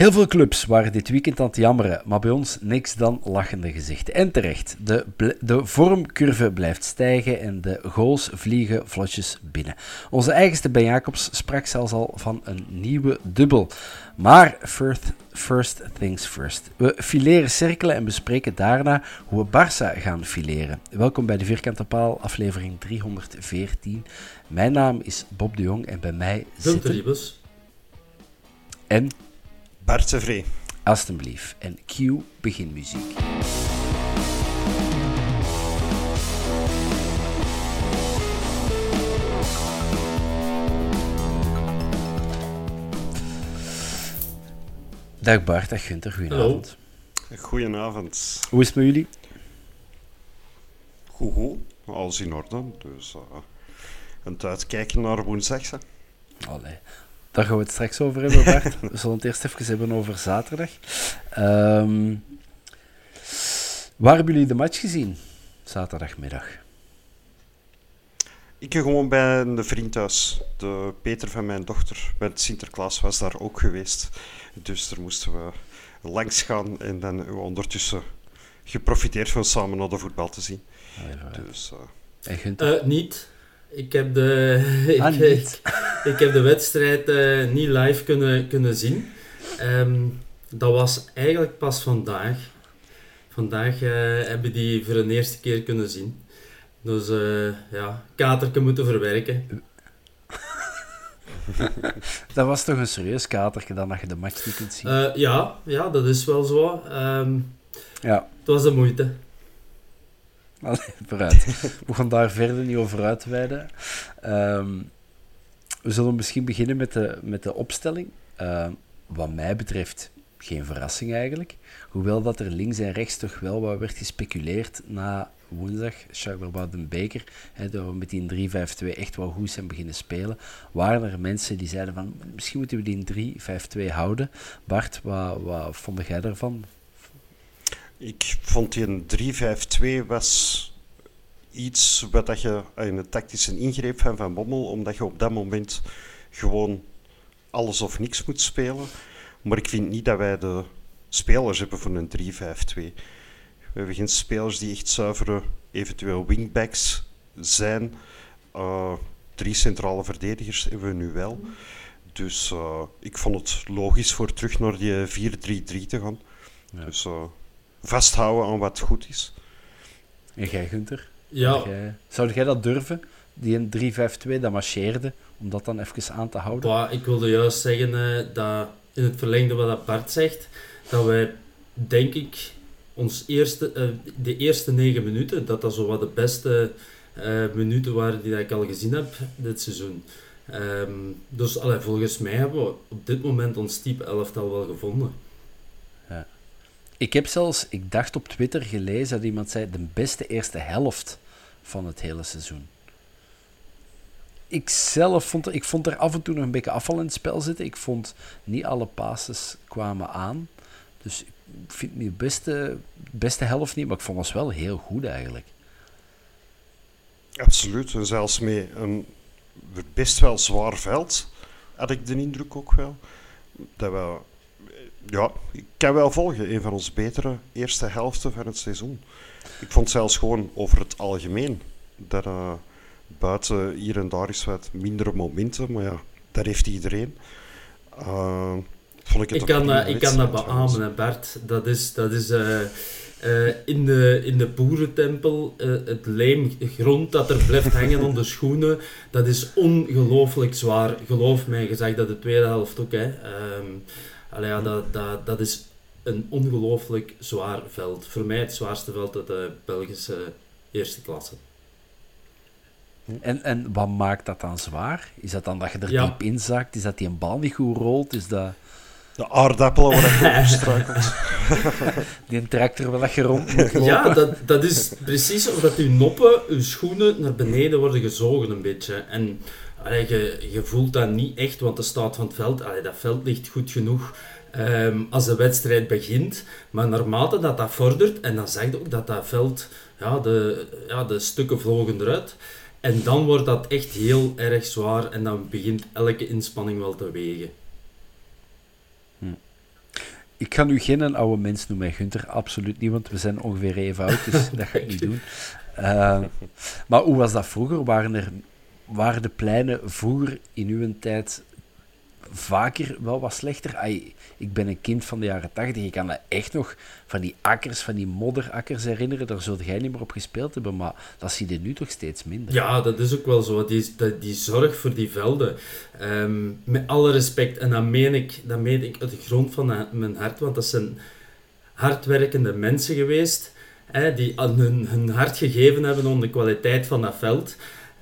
Heel veel clubs waren dit weekend aan het jammeren, maar bij ons niks dan lachende gezichten. En terecht, de, de vormcurve blijft stijgen en de goals vliegen vlotjes binnen. Onze eigenste Ben Jacobs sprak zelfs al van een nieuwe dubbel. Maar first, first things first. We fileren cirkelen en bespreken daarna hoe we Barça gaan fileren. Welkom bij de Vierkante Paal, aflevering 314. Mijn naam is Bob de Jong en bij mij zitten... En Bart Tevree. Alsjeblieft. En cue beginmuziek. Dag Bart, dag Gunther, goedenavond. Hallo. Goedenavond. Hoe is het met jullie? Goed, goed. Alles in orde. Dus uh, het uitkijken naar woensdag. Allee. Daar gaan we het straks over hebben, Bart. We zullen het eerst even hebben over zaterdag. Um, waar hebben jullie de match gezien? Zaterdagmiddag. Ik gewoon bij een vriend thuis. De Peter van mijn dochter. Met Sinterklaas was daar ook geweest. Dus daar moesten we langs gaan en dan ondertussen geprofiteerd van samen naar de voetbal te zien. Dus, uh... en uh, niet. Ik heb de, ah, ik, ik, heb de wedstrijd uh, niet live kunnen, kunnen zien. Um, dat was eigenlijk pas vandaag. Vandaag uh, hebben die voor de eerste keer kunnen zien. Dus uh, ja, katerke moeten verwerken. dat was toch een serieus katerke dan dat je de match niet kunt zien? ja, ja, dat is wel zo. Um, ja. Het was de moeite. Allee, vooruit. We gaan daar verder niet over uitweiden. Um, we zullen misschien beginnen met de, met de opstelling. Uh, wat mij betreft geen verrassing eigenlijk. Hoewel dat er links en rechts toch wel wat werd gespeculeerd na woensdag, Shakhtar de Beker, hè, dat we met die 3-5-2 echt wel goed zijn beginnen spelen, waren er mensen die zeiden van misschien moeten we die 3-5-2 houden. Bart, wat, wat vond jij daarvan? Ik vond die een 3-5-2 was iets wat dat je in een tactische ingreep van Van Bommel, omdat je op dat moment gewoon alles of niks moet spelen. Maar ik vind niet dat wij de spelers hebben voor een 3-5-2. We hebben geen spelers die echt zuivere, eventueel wingbacks zijn. Uh, drie centrale verdedigers hebben we nu wel. Dus uh, ik vond het logisch voor terug naar die 4-3-3 te gaan. Ja. Dus uh, vasthouden aan wat goed is. En jij, Gunther? Ja. Zou jij, zou jij dat durven? Die een 3-5-2, dat marcheerde, om dat dan even aan te houden? Bah, ik wilde juist zeggen uh, dat in het verlengde wat Bart zegt, dat wij, denk ik, ons eerste, uh, de eerste negen minuten, dat dat zo wat de beste uh, minuten waren die ik al gezien heb dit seizoen. Um, dus allee, volgens mij hebben we op dit moment ons type elftal wel gevonden. Ik heb zelfs, ik dacht op Twitter gelezen dat iemand zei de beste eerste helft van het hele seizoen. ik zelf vond, ik vond er af en toe nog een beetje afval in het spel zitten. Ik vond niet alle passes kwamen aan. Dus ik vind niet de beste, beste helft niet, maar ik vond ons wel heel goed eigenlijk. Absoluut, en zelfs met een best wel zwaar veld had ik de indruk ook wel. Dat we, ja, ik kan wel volgen, een van onze betere eerste helften van het seizoen. Ik vond zelfs gewoon over het algemeen dat uh, buiten hier en daar is wat mindere momenten, maar ja, dat heeft iedereen. Uh, vond ik het ik kan, uh, ik kan dat beamen, Bert. Dat is, dat is in, de, in de boerentempel, het leemgrond dat er blijft hangen onder schoenen, dat is ongelooflijk zwaar. Geloof mij, gezegd dat de tweede helft ook. Hè. Um, allee, ja, dat, dat, dat is een ongelooflijk zwaar veld. Voor mij het zwaarste veld uit de Belgische eerste klasse. En, en wat maakt dat dan zwaar? Is dat dan dat je er ja. diep in zakt? Is dat die een bal niet goed rolt? Is dat... De aardappelen waar je struikelt. die een tractor wel dat je rond Ja, dat, dat is precies omdat je noppen, je schoenen naar beneden worden gezogen een beetje. En allee, je, je voelt dat niet echt, want de staat van het veld, allee, dat veld ligt goed genoeg um, als de wedstrijd begint. Maar naarmate dat dat vordert, en dan zegt ook dat dat veld, ja, de, ja, de stukken vlogen eruit. En dan wordt dat echt heel erg zwaar en dan begint elke inspanning wel te wegen. Hm. Ik ga nu geen oude mens noemen, Gunther. Absoluut niet, want we zijn ongeveer even oud, dus dat ga ik niet doen. Uh, maar hoe was dat vroeger? Waren, er, waren de pleinen vroeger in uw tijd vaker wel wat slechter. Ik ben een kind van de jaren tachtig. Ik kan me echt nog van die akkers, van die modderakkers herinneren. Daar zult jij niet meer op gespeeld hebben, maar dat zie je nu toch steeds minder. Ja, dat is ook wel zo. Die, die, die zorg voor die velden. Ehm, met alle respect. En dat meen, ik, dat meen ik uit de grond van mijn hart. Want dat zijn hardwerkende mensen geweest. Hè, die hun, hun hart gegeven hebben om de kwaliteit van dat veld.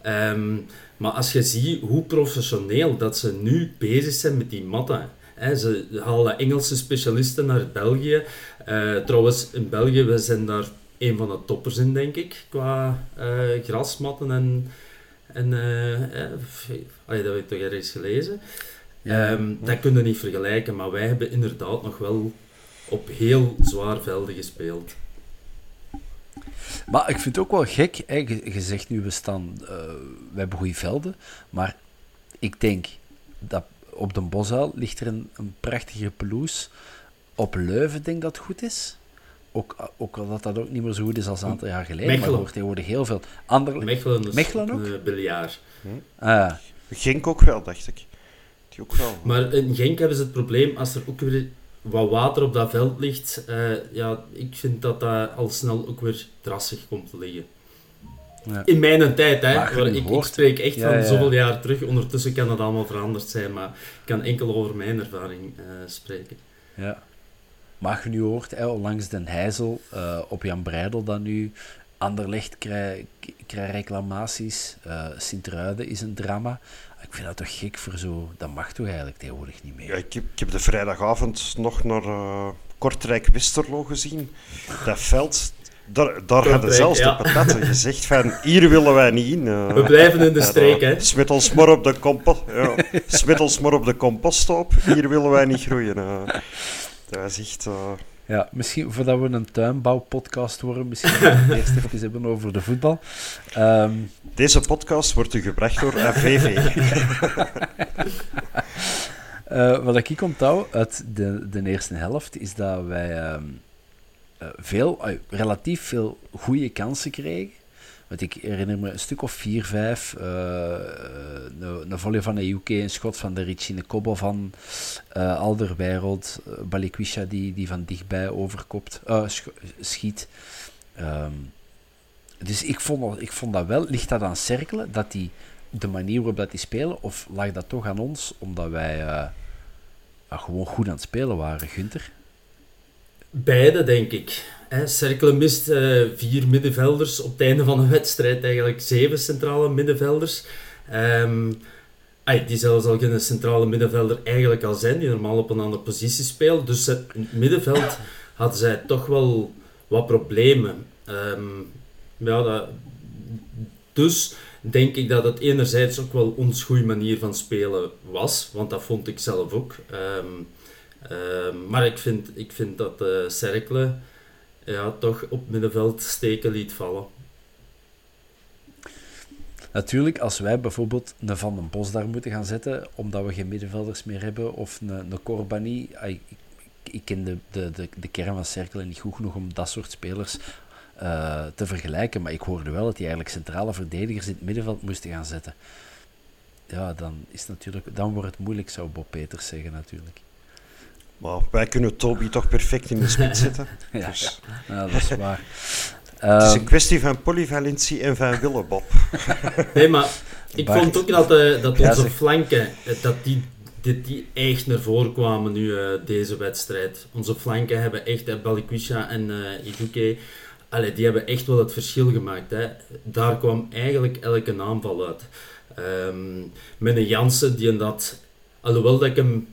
Um, maar als je ziet hoe professioneel dat ze nu bezig zijn met die matten. Hè, ze halen Engelse specialisten naar België. Uh, trouwens, in België we zijn daar een van de toppers in, denk ik, qua uh, grasmatten en... en uh, eh, dat heb ik toch ergens gelezen. Ja, um, Dat kunnen we niet vergelijken, maar wij hebben inderdaad nog wel op heel zwaar velden gespeeld. Maar ik vind het ook wel gek, hè, je, zegt nu we staan, uh, we hebben goede velden, maar ik denk dat op de Bosuil ligt er een, een prachtige pelouse. Op Leuven denk dat het goed is. Ook, ook al dat dat ook niet meer zo goed is als een aantal jaar geleden. Mechelen. Maar er wordt tegenwoordig heel veel... Andere... Mechelen, Mechelen ook? Een eh, biljaar. Hm. Ah. Genk ook wel, dacht ik. Die ook wel. Maar in Genk hebben ze het probleem, als er ook weer wat water op dat veld ligt, uh, ja, ik vind dat dat al snel ook weer drassig komt te liggen. Ja. In mijn tijd, hè. Waar ik, ik, spreek echt van zoveel jaar terug. Ondertussen kan dat allemaal veranderd zijn, maar ik kan enkel over mijn ervaring uh, spreken. Ja. Maar je nu hoort, hè, langs Den Heizel, uh, op Jan Breidel dan nu, Anderlecht krijgt krijg reclamaties, Sint-Ruiden is een drama. Ik vind dat toch gek voor zo... Dat mag toch eigenlijk tegenwoordig niet meer? Ja, ik, heb, ik heb de vrijdagavond nog naar uh, Kortrijk-Westerlo gezien. Dat veld... Daar, daar hadden zelfs ja. de patatten gezegd van... Hier willen wij niet in. Uh, We blijven in de streek, hè. Smit ons maar op de compost... Ja, smit ons maar op de composthoop. Hier willen wij niet groeien. Uh, dat is echt... Ja, misschien voordat we een tuinbouwpodcast worden, misschien we eerst even hebben over de voetbal. Um, Deze podcast wordt u gebracht door AVV. uh, wat ik onthoud uit de, de eerste helft is dat wij um, uh, veel, uh, relatief veel goede kansen kregen. Want ik herinner me een stuk of vier, vijf. Uh, een, volley van de UK, een schot van de Ricci, een kobbel van uh, Alderweireld, uh, Balikwisha die, die van dichtbij overkopt, uh, schiet. Um, dus ik vond, ik vond dat wel, ligt dat aan cirkelen, dat die, de manier waarop dat die spelen, of lag dat toch aan ons, omdat wij gewoon goed aan het spelen waren, Gunther? Beide, denk ik. Cerkelen mist uh, vier middenvelders op het einde van een wedstrijd, eigenlijk zeven centrale middenvelders. Um, die zelfs al geen centrale middenvelder eigenlijk al zijn, die normaal op een andere positie speelt. Dus in het middenveld hadden zij toch wel wat problemen. Ja, dat, dus denk ik dat het enerzijds ook wel ons goede manier van spelen was, want dat vond ik zelf ook. Ehm, ehm, maar ik vind, ik vind dat uh, Cercle ja, toch op middenveld steken liet vallen. Natuurlijk, als wij bijvoorbeeld een Van den Bos daar moeten gaan zetten, omdat we geen middenvelders meer hebben, of een, een Corbani, ik, ik ken de, de, de, de kern van Cercle niet goed genoeg om dat soort spelers uh, te vergelijken, maar ik hoorde wel dat die eigenlijk centrale verdedigers in het middenveld moesten gaan zetten. Ja, dan, is natuurlijk, dan wordt het moeilijk, zou Bob Peters zeggen natuurlijk. Maar wij kunnen Toby toch perfect in de spits zetten. ja, dus. ja, dat is waar. Het is een ehm, kwestie van polyvalentie en van willen, Bob. nee, maar ik vond ook dat, uh, dat onze flanken, eh, dat die, die, die echt naar voren kwamen nu, uh, deze wedstrijd. Onze flanken hebben echt, uh, Balikwisha en uh, Iduke, allee, die hebben echt wel het verschil gemaakt. Hè. Daar kwam eigenlijk elke aanval uit. Um, met een Jansen, die in dat, alhoewel dat ik hem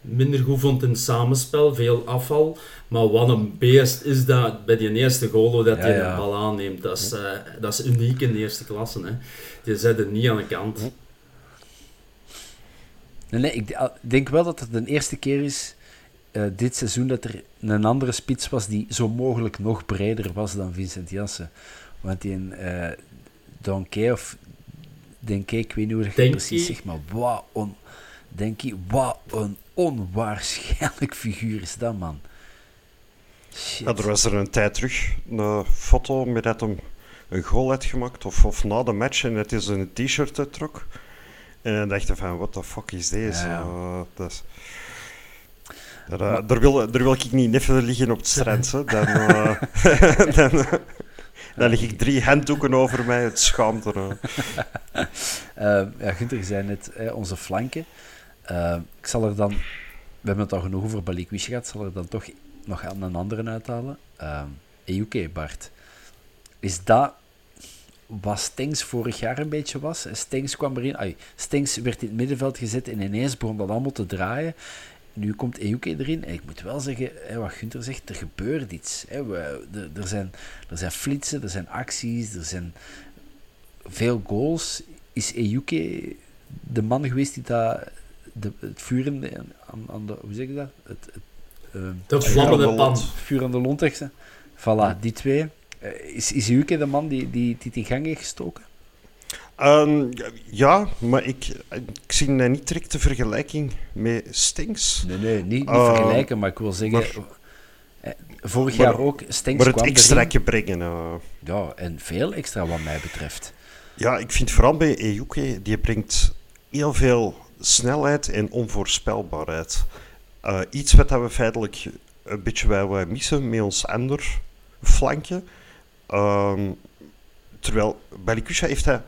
minder goed vond in samenspel, veel afval. Maar wat een beest is dat bij die eerste goal, dat hij de bal aanneemt. Dat is, uh, dat is uniek in de eerste klasse. Hè. Die zet het niet aan de kant. Nee, nee, ik denk wel dat het de eerste keer is uh, dit seizoen dat er een andere spits was die zo mogelijk nog breder was dan Vincent Janssen. Want die in uh, Donkey of Denke, ik weet niet hoe je precies zegt, maar wat on, denk je, wat een onwaarschijnlijk figuur is dat, man. Shit. Ja, er was er een tijd terug een foto met dat hem een goal had gemaakt, of, of na de match, en het is een t-shirt uittrok. En dan dacht je van, what the fuck is deze? Ja, uh, dat is... Daar, uh, daar, wil, daar wil ik niet neffen liggen op het strand. Hè. Dan, uh, dan, dan lig ik drie handdoeken over mij, het schaamt er. ja, Gunther zei net, onze flanken. Ik zal er dan, we hebben het al genoeg over Balikwish gehad, zal er dan toch nog een andere uithalen. Uh, EUK, Bart. Is dat wat Stengs vorig jaar een beetje was? Stengs kwam erin, ay, Stengs werd in het middenveld gezet en ineens begon dat allemaal te draaien. Nu komt EUK erin en ik moet wel zeggen, hè, wat Gunther zegt, er gebeurt iets. Hè. We, er, zijn, er zijn flitsen, er zijn acties, er zijn veel goals. Is EUK de man geweest die dat, de, het vuur aan, aan de, hoe zeg je dat? Het, het uh, de vlammende pan. Vuur aan de Voilà, die twee. Uh, is, is Uke de man die, die, die in gang heeft gestoken? Um, ja, maar ik, ik zie niet direct de vergelijking met Stinks. Nee, nee, niet, niet uh, vergelijken, maar ik wil zeggen... Maar, eh, vorig maar, jaar ook, Stinks Maar het extra brengen. Uh. Ja, en veel extra wat mij betreft. Ja, ik vind vooral bij Ejuke, die brengt heel veel snelheid en onvoorspelbaarheid. Uh, iets wat we feitelijk een beetje wij missen met ons ander flankje. Um, terwijl bij Likusha heeft hij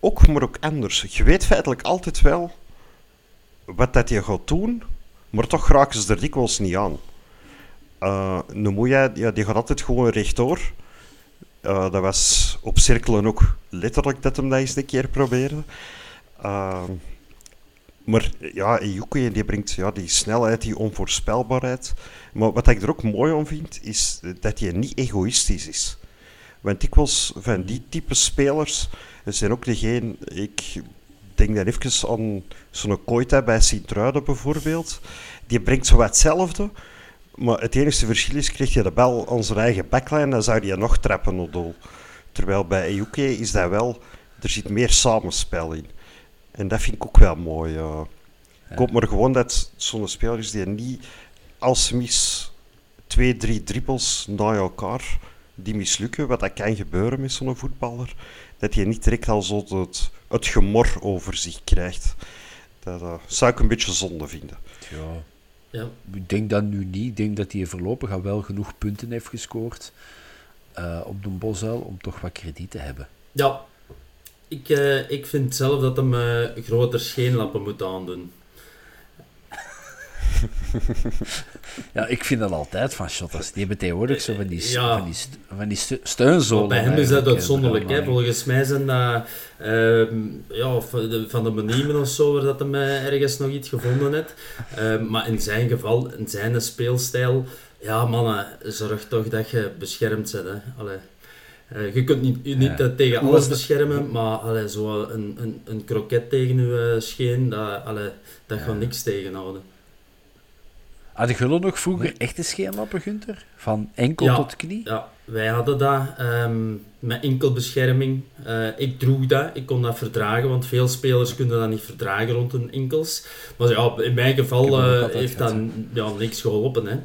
ook, maar ook anders. Je weet feitelijk altijd wel wat dat je gaat doen, maar toch raken ze er dikwijls niet aan. Uh, Nomoeja, ja, die gaat altijd gewoon rechtdoor. Uh, dat was op cirkelen ook letterlijk dat hem dat eens een keer probeerde. Uh, maar ja, Ejuke die brengt ja, die snelheid, die onvoorspelbaarheid. Maar wat ik er ook mooi om vind, is dat hij niet egoïstisch is. Want dikwijls van die type spelers zijn ook degene... Ik denk dan even aan zo'n Koita bij Sint-Truiden bijvoorbeeld. Die brengt zo hetzelfde. Maar het enige verschil is, krijg je de bal aan zijn eigen backline, dan zou je nog trappen op doel. Terwijl bij Ejuke is dat wel... Er zit meer samenspel in. En dat vind ik ook wel mooi. Uh. Ik hoop maar gewoon dat zo'n speler is die niet als mis twee, drie dribbels na elkaar die mislukken, wat dat kan gebeuren met zo'n voetballer, dat je niet direct al zo het, het gemor over zich krijgt. Dat uh, zou ik een beetje zonde vinden. Ja. ja. Ik denk dat nu niet. Ik denk dat hij voorlopig al wel genoeg punten heeft gescoord uh, op de Bosuil om toch wat krediet te hebben. Ja, ik, uh, ik vind zelf dat hem uh, groter scheenlappen moet aandoen. ja, ik vind dat altijd van shotters. Die hebben tegenwoordig zo van die, ja. van die, van die steunzolen. Bij hem is dat uitzonderlijk. Hè. Volgens mij zijn dat uh, ja, van de meniemen of zo, waar dat hem uh, ergens nog iets gevonden heeft. Uh, maar in zijn geval, in zijn speelstijl, ja mannen, zorg toch dat je beschermd bent. Hè. Allee. Uh, je kunt niet, niet ja. tegen alles beschermen, maar allee, zo een, een, een kroket tegen je scheen, dat, allee, dat ja. gaat niks tegenhouden. Hadden jullie nog vroeger echte scheenlappen, Gunther? Van enkel tot knie? Ja, wij hadden dat um, met enkelbescherming. Uh, ik droeg dat, ik kon dat verdragen, want veel spelers kunnen dat niet verdragen rond hun enkels. Maar ja, in mijn geval uh, heeft dat ja, niks geholpen. Hè.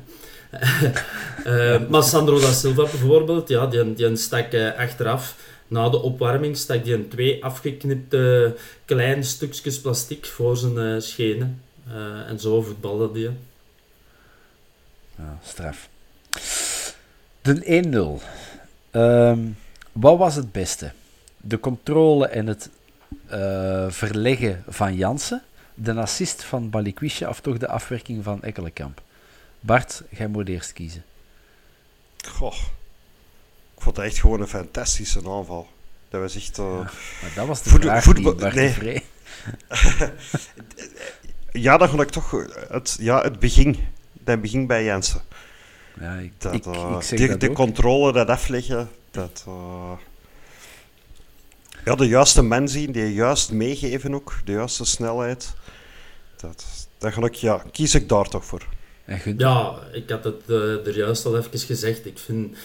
Uh, maar Sandro da Silva bijvoorbeeld, ja, die, die stak achteraf. Na de opwarming stak hij twee afgeknipte kleine stukjes plastic voor zijn schenen. en zo voetbalde hij. Ja, straf. De 1-0. Ehm, wat was het beste? De controle en het verleggen van Jansen, de assist van Balikwisha of toch de afwerking van Ekkelenkamp? Bart, jij moet eerst kiezen. Goh. Ik vond het echt gewoon een fantastische aanval. Dat was echt... Uh, ja, maar dat was de voet, vraag voetbal, Bart nee. ja, dan vond ik toch het, ja, het begin. Dat begin bij Jansen. Ja, ik, dat, ik, uh, ik de, de controle, dat afleggen, dat... Uh, ja, de juiste man zien, die juist meegeven ook, de juiste snelheid. Dat, dat ik, ja, kies ik daar toch voor. Ja, ik had het uh, er juist al even gezegd. Ik vind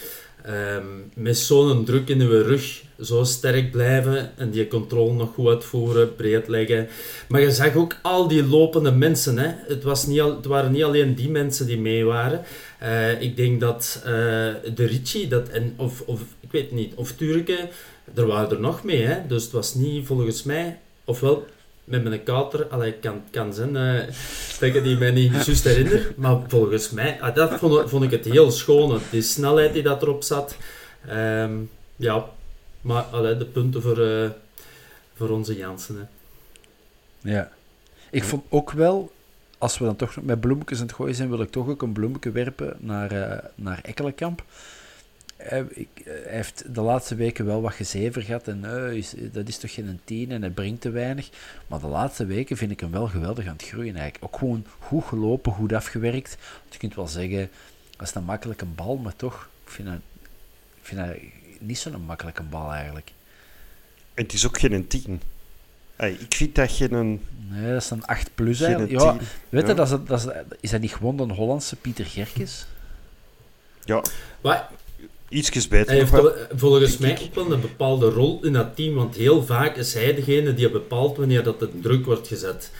um, met zo'n druk in uw rug zo sterk blijven en die controle nog goed uitvoeren, breed leggen. Maar je zag ook al die lopende mensen. Hè. Het, was niet al, het waren niet alleen die mensen die mee waren. Uh, ik denk dat uh, de Ricci, dat, en, of, of ik weet niet, of Turken, er waren er nog mee. Hè. Dus het was niet volgens mij, ofwel met mijn kater, allee, kan, kan zijn uh, dat ik die mij niet juist herinner, maar volgens mij, uh, dat vond, vond, ik het heel schoon, die snelheid die dat erop zat. Um, ja, maar allee, de punten voor, uh, voor onze Jansen. Hè. Ja, ik vond ook wel, als we dan toch met bloemetjes aan het gooien zijn, wil ik toch ook een bloemetje werpen naar, uh, naar Ekkelenkamp hij, ik, hij, heeft de laatste weken wel wat gezever gehad. En uh, is, dat is toch geen tien en hij brengt te weinig. Maar de laatste weken vind ik hem wel geweldig aan het groeien. Eigenlijk. Ook gewoon goed gelopen, goed afgewerkt. je kunt wel zeggen, dat is een makkelijke bal, maar toch, ik vind dat, ik vind dat niet zo'n makkelijke bal eigenlijk. En het is ook geen 10. Hey, ik vind dat geen... Nee, dat is een 8 plus eigenlijk. Ja, weet je, dat is, dat is, is dat niet gewoon een Hollandse Pieter Gerkes? Ja. Maar ietsjes beter. Hij heeft volgens mij ook wel een bepaalde rol in dat team, want heel vaak is hij degene die bepaalt wanneer dat de druk wordt gezet.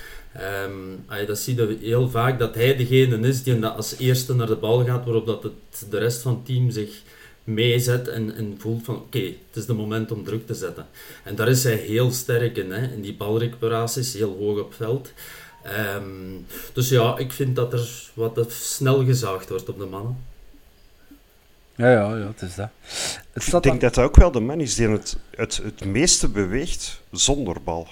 Um, dat zie je heel vaak, dat hij degene is die als eerste naar de bal gaat, waarop dat het, de rest van het team zich meezet en, en voelt van oké, het is de moment om druk te zetten. En daar is hij heel sterk in, hè, in die balrecuperaties, heel hoog op veld. Um, dus ja, ik vind dat er wat snel gezaagd wordt op de mannen. Ja, ja, ja, het is dat. Het ik denk dat dat ook wel de man is die het, het, het meeste beweegt zonder bal.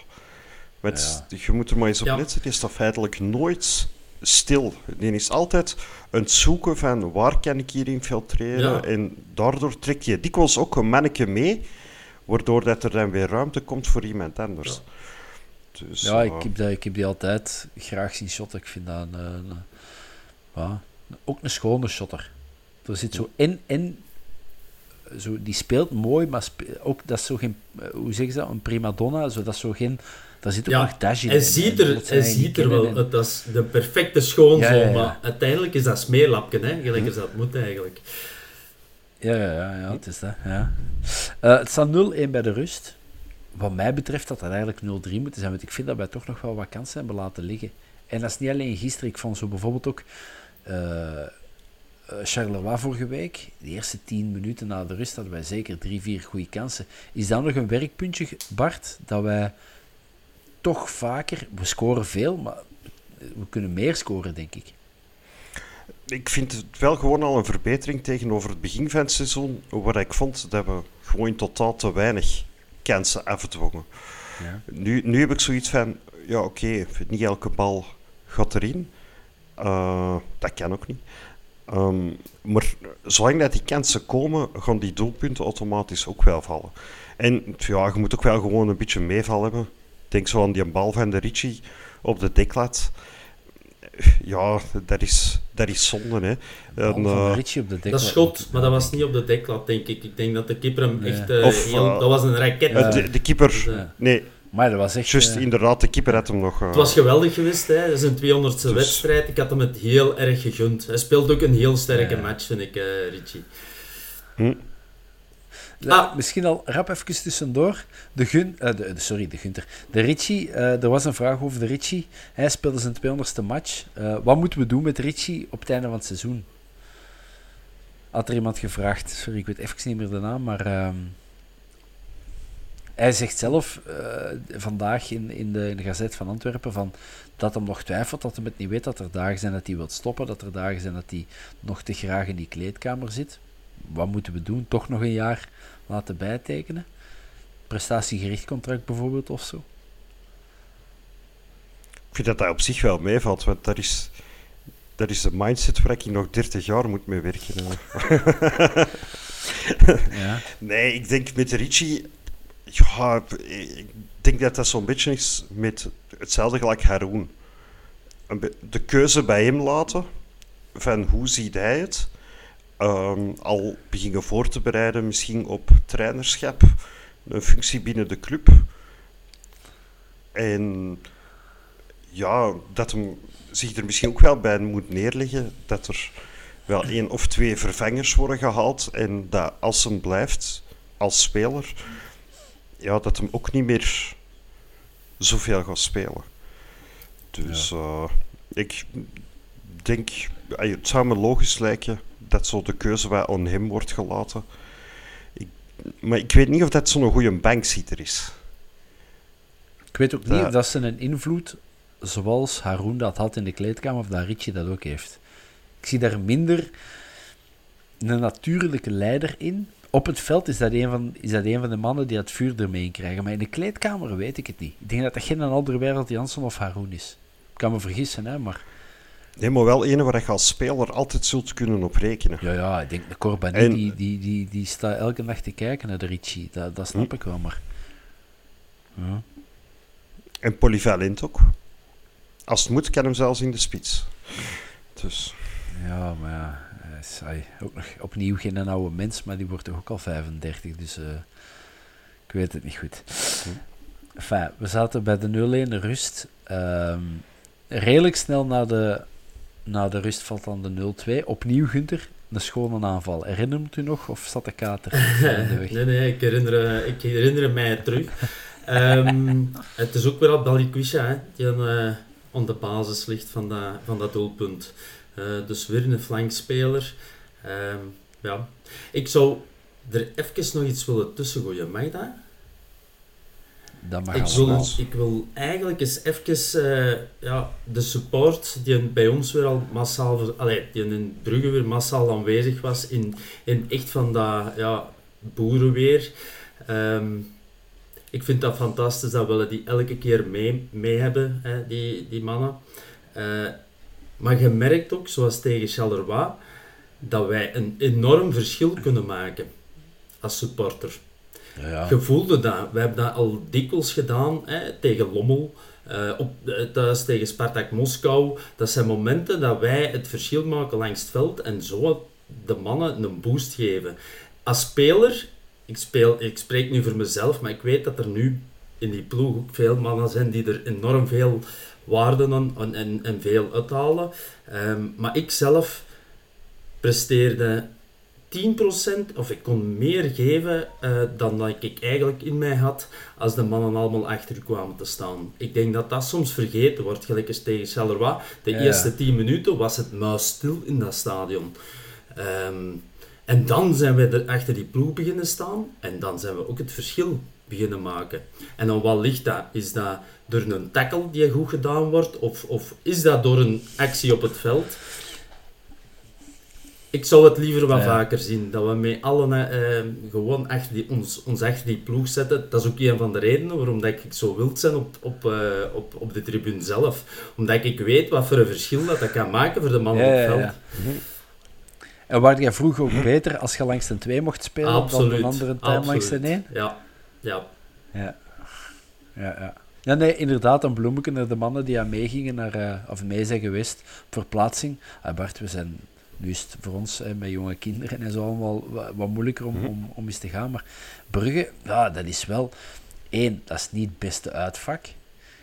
Want je moet er maar eens op ja. letten, die is dat feitelijk nooit stil. Die is altijd aan het zoeken van waar kan ik hier infiltreren. En daardoor trekt je dikwijls ook een manneke mee, waardoor dat er dan weer ruimte komt voor iemand anders. Ja, dus, ja ik, heb dat, ik heb die altijd graag zien shotten. Ik vind dat een, een, ook een schone shotter. Er zit zo in, in zo, die speelt mooi, maar ook dat is zo geen, eh, hoe zeg je dat, een prima donna, zo, dat is zo geen, daar zit ook nog dash in. Hij ziet er, hij ziet er wel, dat is de perfecte schoonzoon, maar uiteindelijk is dat smeerlapje, hè, gelijk als dat moet eigenlijk. Ja, ja, ja, ja het is dat, ja. Uh, het staat 0-1 bij de rust. Wat mij betreft dat dat eigenlijk 0-3 moeten zijn, want ik vind dat wij toch nog wel wat kansen hebben laten liggen. En dat is niet alleen gisteren, ik vond zo bijvoorbeeld ook... Uh, Charleroi vorige week, de eerste tien minuten na de rust, hadden wij zeker drie, vier goede kansen. Is dat nog een werkpuntje, Bart, dat wij toch vaker, we scoren veel, maar we kunnen meer scoren, denk ik. Ik vind het wel gewoon al een verbetering tegenover het begin van het seizoen, waar ik vond dat we gewoon totaal te weinig kansen afdwongen. Ja. Nu, nu heb ik zoiets van, ja oké, niet elke bal gaat erin. Uh, dat kan ook niet. Um, maar zolang dat die kansen komen, gaan die doelpunten automatisch ook wel vallen. En ja, je moet ook wel gewoon een beetje meeval hebben. Denk zo aan die bal van de Ricci op de deklat. Ja, dat is, dat is zonde. Hè. En, en, uh, Richie op de dat schot, maar dat was niet op de deklat, denk ik. Ik denk dat de keeper hem echt... Uh, of, heel, dat was een raket. Ja. De, de, keeper... Dus, nee. Maar dat was echt... Just, inderdaad, de keeper had hem nog... Het was geweldig geweest, hè. Dat is een 200ste dus... wedstrijd. Ik had hem het heel erg gegund. Hij speelt ook een heel sterke match, vind ik, Richie. Hm. Ah. Misschien al rap even tussendoor. De Gun, uh, de, sorry, de Gunter. De Richie, uh, er was een vraag over de Richie. Hij speelde zijn 200ste match. Uh, wat moeten we doen met Richie op het einde van het seizoen? Had er iemand gevraagd. Sorry, ik weet even niet meer de naam, maar... Uh, hij zegt zelf vandaag in, in, de, in de Gazet van Antwerpen van, dat hem nog twijfelt, dat hij het niet weet, dat er dagen zijn dat hij wil stoppen, dat er dagen zijn dat hij nog te graag in die kleedkamer zit. Wat moeten we doen? Toch nog een jaar laten bijtekenen? Prestatiegericht contract bijvoorbeeld of zo? Ik vind dat dat op zich wel meevalt, want dat is, dat is een mindset waar ik nog 30 jaar moet mee werken. ja. Nee, ik denk met Richie. Ja, ik denk dat dat zo'n beetje is met hetzelfde gelijk Haroon. De keuze bij hem laten van hoe ziet hij het um, al beginnen voor te bereiden, misschien op trainerschap, een functie binnen de club. En ja, dat hem zich er misschien ook wel bij moet neerleggen dat er wel één of twee vervangers worden gehaald en dat als hem blijft als speler, ja, dat hem ook niet meer zoveel gaat spelen. Dus ja. uh, ik denk, het zou me logisch lijken dat zo de keuze bij aan hem wordt gelaten. Ik, maar ik weet niet of dat zo'n goede bankzieter is. Ik weet ook niet of dat ze een invloed zoals Haroon dat had in de kleedkamer, of dat Richie dat ook heeft. Ik zie daar minder een natuurlijke leider in. Op het veld is dat een van, is dat een van de mannen die het vuur ermee krijgen. Maar in de kleedkamer weet ik het niet. Ik denk dat dat geen andere wereld Jansson of Haroon is. Ik kan me vergissen, hè, maar... Nee, maar wel een waar je als speler altijd zult kunnen op rekenen. Ja, ja ik denk de Corbani, en... die, die, die, die staat elke dag te kijken naar de Richie. Dat, dat snap hm. ik wel, maar... Ja. En polyvalent ook. Als het moet, kan hem zelfs in de spits. Dus... Ja, maar ja, is ook nog opnieuw geen oude mens, maar die wordt toch ook al 35, dus uh, ik weet het niet goed. Enfin, we zaten bij de 0-1 rust. Um, redelijk snel na de na de rust valt dan de 0-2. Opnieuw Gunter, een schone aanval. Herinnert u nog of zat de kater in de weg? nee, nee, ik herinner, ik herinner mij terug. um, het is ook weer al Balikwisha die aan, uh, aan, de basis ligt van dat, van dat doelpunt. Uh, dus weer een flankspeler. Um, ja. Ik zou er even nog iets willen tussen gooien. Mag dat? ik, wil, ik wil eigenlijk eens even uh, ja, de support die bij ons weer al massaal, allee, die in Brugge weer massaal aanwezig was in, in echt van dat ja, boerenweer. Um, ik vind dat fantastisch, dat willen die elke keer mee, mee hebben, hè, die, die mannen. Uh, maar je merkt ook, zoals tegen Charleroi, dat wij een enorm verschil kunnen maken als supporter. Ja, ja. Je voelde dat. We hebben dat al dikwijls gedaan hè, tegen Lommel. Uh, op, thuis tegen Spartak Moskou. Dat zijn momenten dat wij het verschil maken langs het veld en zo de mannen een boost geven. Als speler, ik, speel, ik spreek nu voor mezelf, maar ik weet dat er nu in die ploeg ook veel mannen zijn die er enorm veel waarde aan en, en, en veel uithalen. Um, maar ik zelf presteerde 10% of ik kon meer geven uh, dan dat ik eigenlijk in mij had als de mannen allemaal achter kwamen te staan. Ik denk dat dat soms vergeten wordt, gelijk als tegen Charleroi. De eerste 10 minuten was het muisstil in dat stadion. Um, en dan zijn we er achter die ploeg beginnen staan en dan zijn we ook het verschil beginnen maken. En dan wat ligt dat? Is dat door een tackle die goed gedaan wordt of, of is dat door een actie op het veld? ik zou het liever wat vaker zien. Dat we met allen uh, gewoon achter die, ons, ons achter die ploeg zetten. Dat is ook een van de redenen waarom dat ik zo wild zijn op, op, uh, op, op de tribune zelf. Omdat ik weet wat voor een verschil dat, dat kan maken voor de man op het veld. En waar jij vroeger ook beter als je langs de 2 mocht spelen Absoluut. dan een andere tijd langs de 1? Ja. Ja. Ja. Ja, ja. Ja, nee, inderdaad, een bloemetje naar de mannen die aan meegingen, naar, uh, of mee zijn geweest, verplaatsing. Ah, Bart, we zijn, nu is het voor ons met jonge kinderen en zo allemaal wat, moeilijker om, mm om, om eens te gaan. Maar Brugge, ja, dat is wel, één, dat is niet het beste uitvak.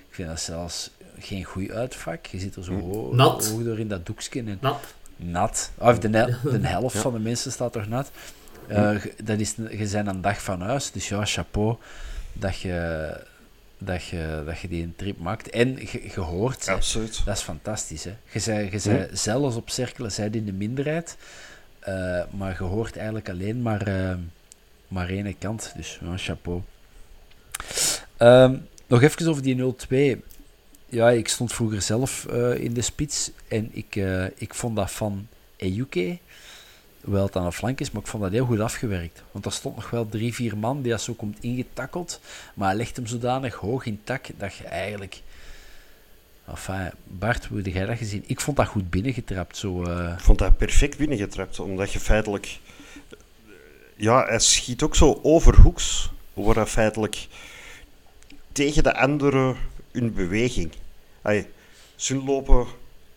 Ik vind dat zelfs geen goed uitvak. Je zit er zo mhm. hoog, nat. door in dat doekje. En nat. Nat. Of de, de helft van de mensen staat toch nat. Uh, dat is, je bent een dag van huis, dus ja, chapeau dat je, dat je, dat je die een trip maakt. En je, hoort. Dat is fantastisch. Hè? Je zei, je zei zelfs op cirkelen, zij in de minderheid. Uh, maar je hoort eigenlijk alleen maar, uh, maar één kant. Dus ja, chapeau. Um, nog even over die 0-2. Ja, ik stond vroeger zelf uh, in de spits. En ik, ik vond dat van Ejuke Hoewel het aan de flank is, maar ik vond dat heel goed afgewerkt. Want er stond nog wel drie, vier man die dat zo komt ingetakkeld. Maar hij legt hem zodanig hoog in tak dat je eigenlijk... Enfin, Bart, hoe heb jij dat gezien? Ik vond dat goed binnengetrapt. Zo, uh... Ik vond dat perfect binnengetrapt, omdat je feitelijk... Ja, hij schiet ook zo overhoeks, waar hij feitelijk tegen de andere in beweging... ze lopen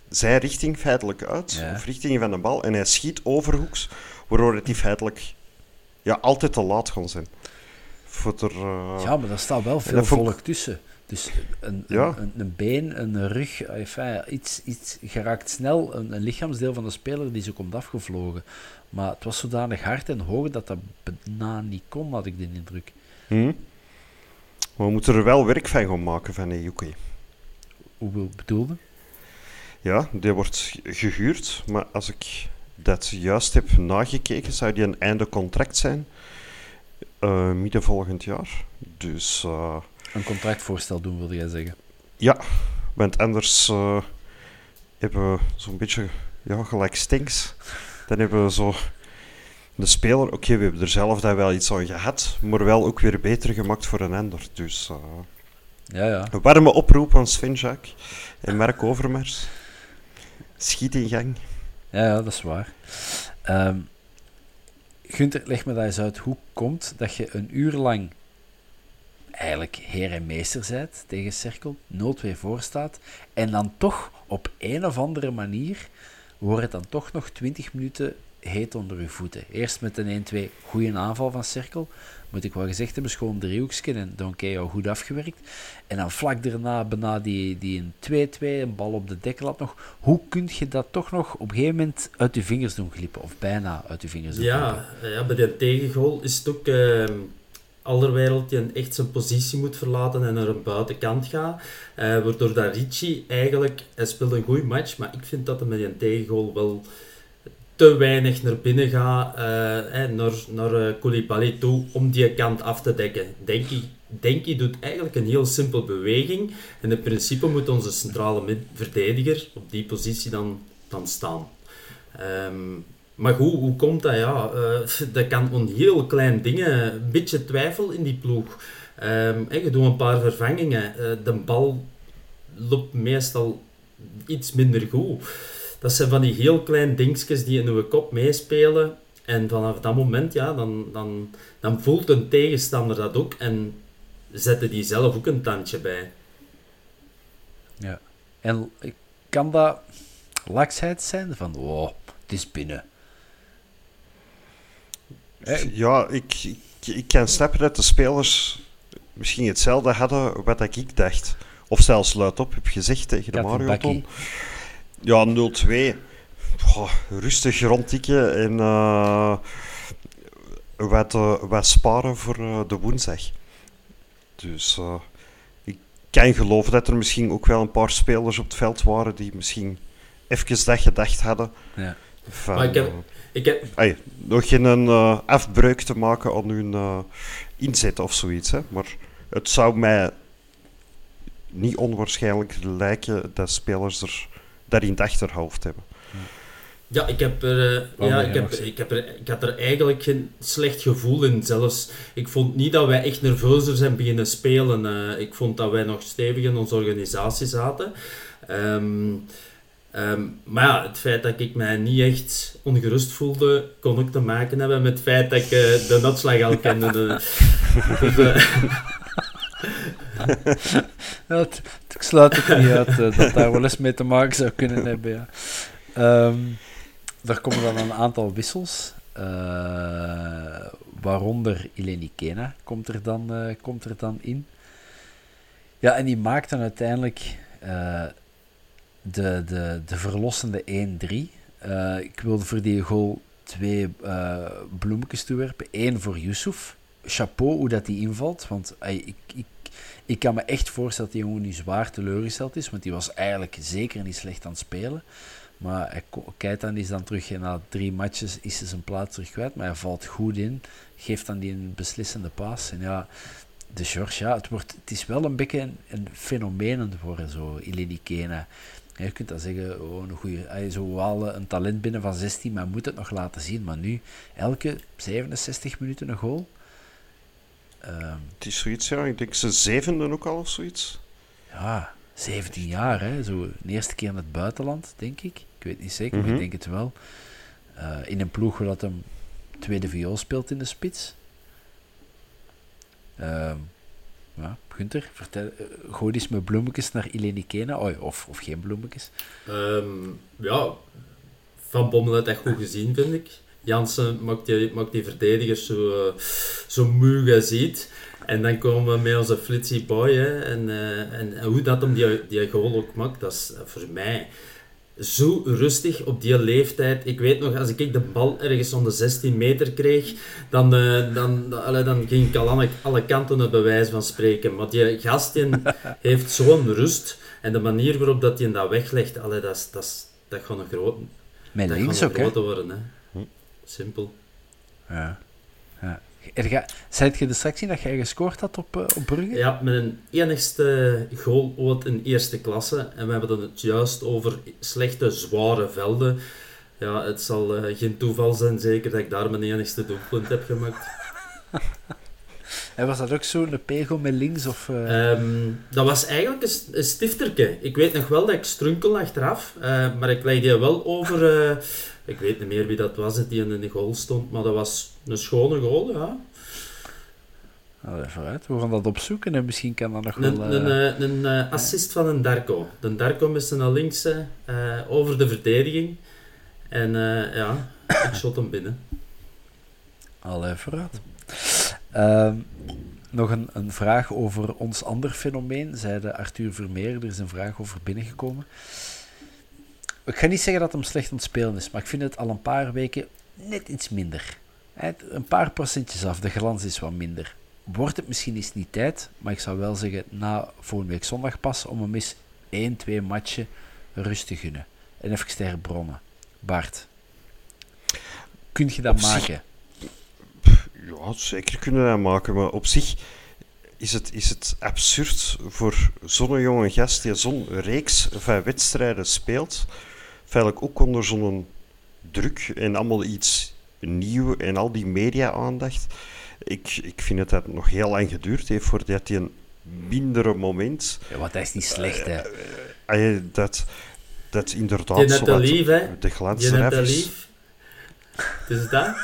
zij richting feitelijk uit, of richting van de bal, en hij schiet overhoeks, waardoor het die feitelijk ja, altijd te laat kan zijn. Voor er, uh... Ja, maar daar staat wel veel volk tussen. Dus een, ja. een, een, been, een rug, enfin, iets, iets geraakt snel, een, een, lichaamsdeel van de speler die zo komt afgevlogen. Maar het was zodanig hard en hoog dat dat bijna niet kon, had ik de indruk. Hmm. Maar we moeten er wel werk van gaan maken van Ejuke. Hoe bedoelde? Ja, die wordt gehuurd, maar als ik dat juist heb nagekeken, zou die een einde contract zijn. Uh, midden volgend jaar. Dus, uh, een contractvoorstel doen, wilde jij zeggen? Ja, want anders uh, hebben we zo'n beetje ja, gelijk stinks. Dan hebben we zo de speler, oké, we hebben er zelf daar wel iets aan gehad, maar wel ook weer beter gemaakt voor een ander. Dus ja, ja. een warme oproep aan Sven en Mark Overmars. Schiet in gang. Ja, ja dat is waar. Um, Gunther, leg me dat eens uit. Hoe komt dat je een uur lang eigenlijk heer en meester bent tegen Cirkel, 0-2 voor staat, en dan toch op een of andere manier wordt het dan toch nog 20 minuten heet onder je voeten. Eerst met een 1-2 goede aanval van Cirkel, moet ik wel gezegd hebben, schoon driehoeksken en Donkey al goed afgewerkt. En dan vlak daarna bijna die, die een 2-2, een bal op de dekkel had nog. Hoe kun je dat toch nog op een gegeven moment uit je vingers doen glippen? Of bijna uit je vingers doen ja, Ja, bij die tegengoal is het ook... Uh, Allerwereld die echt zijn positie moet verlaten en naar een buitenkant gaat. Uh, waardoor dat Ricci eigenlijk... Hij speelt een goede match, maar ik vind dat hij met die tegengoal wel te weinig naar binnen gaat, uh, naar, naar uh, toe, om die kant af te dekken. Denki, Denki doet eigenlijk een heel simpel beweging. En in principe moet onze centrale verdediger op die positie dan, dan staan. Um, maar goed, hoe komt dat? Ja, uh, dat kan een heel klein dingen, een beetje twijfel in die ploeg. Um, je doet een paar vervangingen. de bal loopt meestal iets minder goed dat zijn van die heel kleine dingetjes die in uw kop meespelen. En vanaf dat moment, ja, dan, dan, dan voelt een tegenstander dat ook en zetten die zelf ook een tandje bij. Ja. En kan dat laksheid zijn? Van, oh, het is binnen. Ja, ik, ik, ik kan snappen dat de spelers misschien hetzelfde hadden wat ik dacht. Of zelfs luidop heb gezegd tegen de Mario ja, 0-2. rustig rondtikken en uh, wat, uh, wat sparen voor uh, de woensdag. Dus ik kan geloven dat er misschien ook wel een paar spelers op het veld waren die misschien even dat gedacht hadden. Ja. Van, maar ik heb, ik heb... Ay, nog geen afbreuk te maken aan hun inzet of zoiets. Hè. Maar het zou mij niet onwaarschijnlijk lijken dat spelers er dat in het achterhoofd hebben. Ja, ik heb er, uh, ja, ik, heb, ik, heb er, ik had er eigenlijk geen slecht gevoel in zelfs. Ik vond niet dat wij echt nerveuzer zijn beginnen spelen. Uh, ik vond dat wij nog stevig in onze organisatie zaten. Um, um, maar ja, het feit dat ik mij niet echt ongerust voelde, kon ook te maken hebben met het feit dat ik uh, de notslag al kende. dus, ik sluit het niet uit uh, dat daar wel eens mee te maken zou kunnen hebben. Ja. Um, daar komen dan een aantal wissels. Uh, waaronder Eleni Kena komt er, dan, uh, komt er dan in. Ja, en die maakt dan uiteindelijk de, de, de verlossende 1-3. ik wilde voor die goal twee bloemetjes toewerpen. Eén voor Yusuf. Chapeau hoe dat die invalt. Want ik, ik, ik kan me echt voorstellen dat die jongen nu zwaar teleurgesteld is. Want die was eigenlijk zeker niet slecht aan het spelen. Maar Keita is dan terug en na drie matches is hij zijn plaats terug kwijt. Maar hij valt goed in, geeft dan die een beslissende paas. En ja, de George, ja, het, wordt, het is wel een beetje een, een fenomeen zo, Kena. je kunt dat zeggen, oh, een goede, hij is wel een talent binnen van 16, maar moet het nog laten zien. Maar nu, elke 67 minuten een goal. Um, het is zoiets, ja. Ik denk ze zevende ook al of zoiets. Ja, 17 jaar, hè. Zo de eerste keer in het buitenland, denk ik. Ik weet niet zeker, maar ik mhm. denk het wel. Uh, in een ploeg waar dat hem tweede viool speelt in de spits. Uh, ja, Gunther, vertel, uh, gooi eens met bloemetjes naar Ileni Kena, oh, of, of geen bloemetjes. Um, ja, Van Bommel heeft echt goed gezien, vind ik. Jansen maakt die, maakt die verdedigers zo, uh, zo moe ziet. En dan komen we met onze flitsie boy. Hè, en, uh, en, en, hoe dat hem die, die goal ook maakt, dat is voor mij zo rustig op die leeftijd. Ik weet nog, als ik de bal ergens om de 16 meter kreeg, dan, uh, dan, dan, dan ging ik al alle, alle kanten het bewijs van spreken. Maar die gast heeft zo'n rust. En de manier waarop dat hij dat weglegt, allee, dat, is, dat, gaat een groot, Met dat links ook, hè? worden. Hè. Simpel. Ja. ja. Zijt je de sectie dat jij gescoord had op, uh, op Brugge? Ja, met een enigste goal ooit in eerste klasse. En we hebben het juist over slechte, zware velden. Ja, het zal uh, geen toeval zijn, zeker, dat ik daar mijn enigste doelpunt heb gemaakt. En was dat ook zo, een pegel met links? Of, uh... um, dat was eigenlijk een, een, stifterke. Ik weet nog wel dat ik strunkel achteraf, uh, maar ik legde die wel over... Uh, ik weet niet meer wie dat was die in de goal stond, maar dat was een schone goal, ja. Allee, vooruit. We gaan dat opzoeken en misschien kan dat nog een, wel... Een, een, assist van een Darko. De Darko met zijn links over de verdediging. En ja, ik shot hem binnen. Allee, vooruit. Uh, nog een, een, vraag over ons ander fenomeen, zei de Arthur Vermeer. Er is een vraag over binnengekomen. Ik ga niet zeggen dat hem slecht aan het spelen is, maar ik vind het al een paar weken net iets minder. Een paar procentjes af, de glans is wat minder. Wordt het misschien eens niet tijd, maar ik zou wel zeggen na volgende week zondag pas om hem eens 1, 2 matchen rust te gunnen. En even sterren bronnen. Bart, kun je dat maken? Ja, zeker kunnen dat maken, maar op zich is het, is het absurd voor zo'n jonge gast die zo'n reeks van wedstrijden speelt, feitelijk ook onder zo'n druk en allemaal iets nieuw en al die media-aandacht. Ik, ik vind het dat het nog heel lang geduurd heeft voordat hij een mindere moment... Ja, wat is niet slecht, hè? Uh, dat, dat inderdaad zo wat lief, hè? de glans eraf is. Het is dat.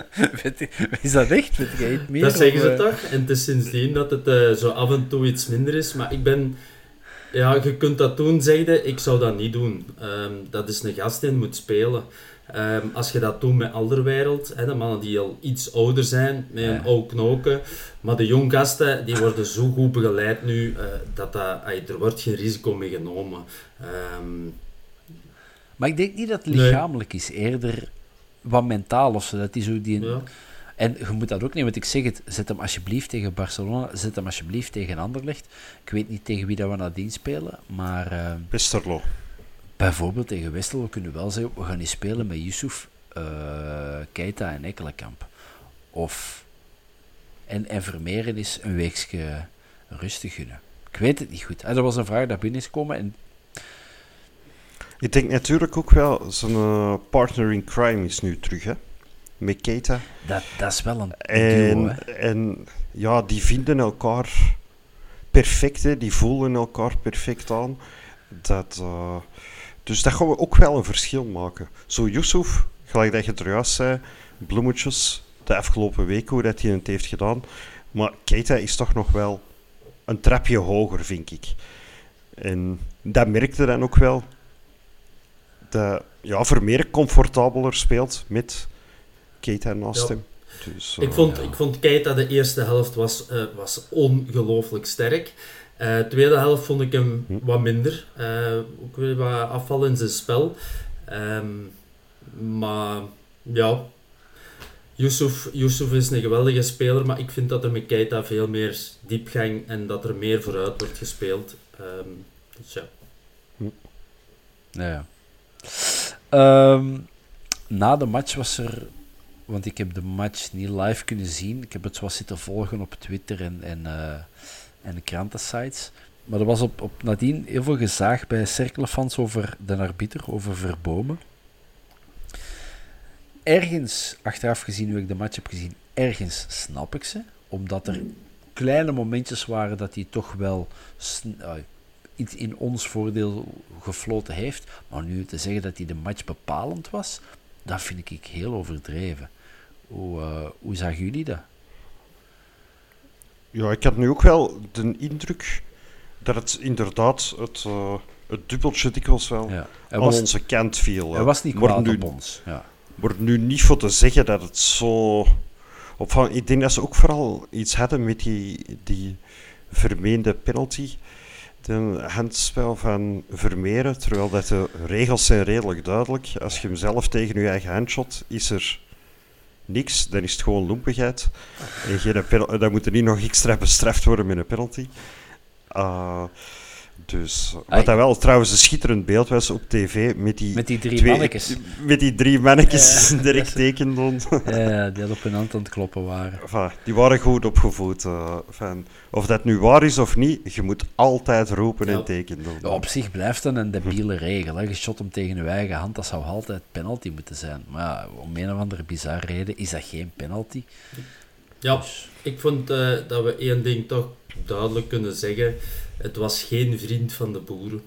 is dat echt? Weet jij het meer? Dat zeggen ze toch? En het is sindsdien dat het uh, zo af en toe iets minder is. Maar ik ben... Ja, je kunt dat doen, zegde. Ik zou dat niet doen. Um, dat is een gast die moet spelen. Um, als je dat doet met Alderwereld, hè, de mannen die al iets ouder zijn, met een oude knoken. Maar de jong gasten, die worden zo goed begeleid nu, uh, dat, dat er wordt geen risico mee genomen. Um, maar ik denk niet dat het lichamelijk is. Eerder wat mentaal of zo. Dat is zo die... En je moet dat ook niet, want ik zeg het, zet hem alsjeblieft tegen Barcelona, zet hem alsjeblieft tegen Anderlecht. Ik weet niet tegen wie dat we nadien spelen, maar... Uh, Westerlo. Bijvoorbeeld tegen Westerlo kunnen we wel zeggen, we gaan niet spelen met Yusuf, uh, Keita en Ekkelenkamp. Of... En, en Vermeeren is een weekje rustig gunnen. Ik weet het niet goed. En er was een vraag dat binnen is gekomen en ik denk natuurlijk ook wel, zijn uh, partner in crime is nu terug, hè? Met Keita. Dat, dat is wel een en, duo, hè? En ja, die vinden elkaar perfect, hè? Die voelen elkaar perfect aan. Dat, uh, dus dat gaan we ook wel een verschil maken. Zo Yusuf, gelijk dat je er juist zei, bloemetjes, de afgelopen weken, hoe dat hij het heeft gedaan. Maar Keita is toch nog wel een trapje hoger, vind ik. En dat merkte dan ook wel. Dat ja, Vermeer comfortabeler speelt met Keita naast Ja. hem. Dus, Ik eh, vond, ik vond Keita de eerste helft was, eh, was ongelooflijk sterk. Eh, De tweede helft vond ik hem Hm. wat minder. Eh, ook weer wat afval in zijn spel. Ehm, maar ja, Yusuf, Yusuf is een geweldige speler, maar ik vind dat er met Keita veel meer diepgang en dat er meer vooruit wordt gespeeld. Ehm, dus ja. Ja, ja. Ehm, na de match was er, want ik heb de match niet live kunnen zien. Ik heb het zoals zitten volgen op Twitter en, en, eh, en de krantensites. Maar er was op, op nadien heel veel gezaag bij cirkelfans over de arbiter, over Verbomen. Ergens, achteraf gezien, hoe ik de match heb gezien, ergens snap ik ze. Omdat er kleine momentjes waren dat hij toch wel ah, iets in ons voordeel gefloten heeft. Maar nu te zeggen dat hij de match bepalend was, dat vind ik heel overdreven. Hoe, eh, hoe zagen jullie dat? Ja, ik had nu ook wel de indruk dat het inderdaad het, eh, het dubbeltje dikwijls wel Ja. Aan was, onze kant viel. hij was niet kwaad nu, op ons. Ja. Maar nu niet voor te zeggen dat het zo... Op van, ik denk dat ze ook vooral iets hadden met die, die vermeende penalty. De handspel van Vermeeren, terwijl dat de regels zijn redelijk duidelijk. Als je hem zelf tegen je eigen hand shot, is er niks. Dan is het gewoon loempigheid. En geen dan moet er niet nog extra bestraft worden met een penalty. Ah, dus, wat dat wel trouwens een schitterend beeld was op tv met die Met die drie twee- mannetjes. Met die drie mannetjes Ja, direct dat tekenden. Ja, die op hun hand aan het kloppen waren. Enfin, die waren goed opgevoed. eh, van, of dat nu waar is of niet, je moet altijd roepen Ja. en tekenen. Ja, op zich blijft dat een debiele regel. Hè. Je shot hem tegen je eigen hand, dat zou altijd penalty moeten zijn. Maar ja, om een of andere bizarre reden is dat geen penalty. Ja, Dus- ik vond eh, dat we één ding toch duidelijk kunnen zeggen. Het was geen vriend van de boeren.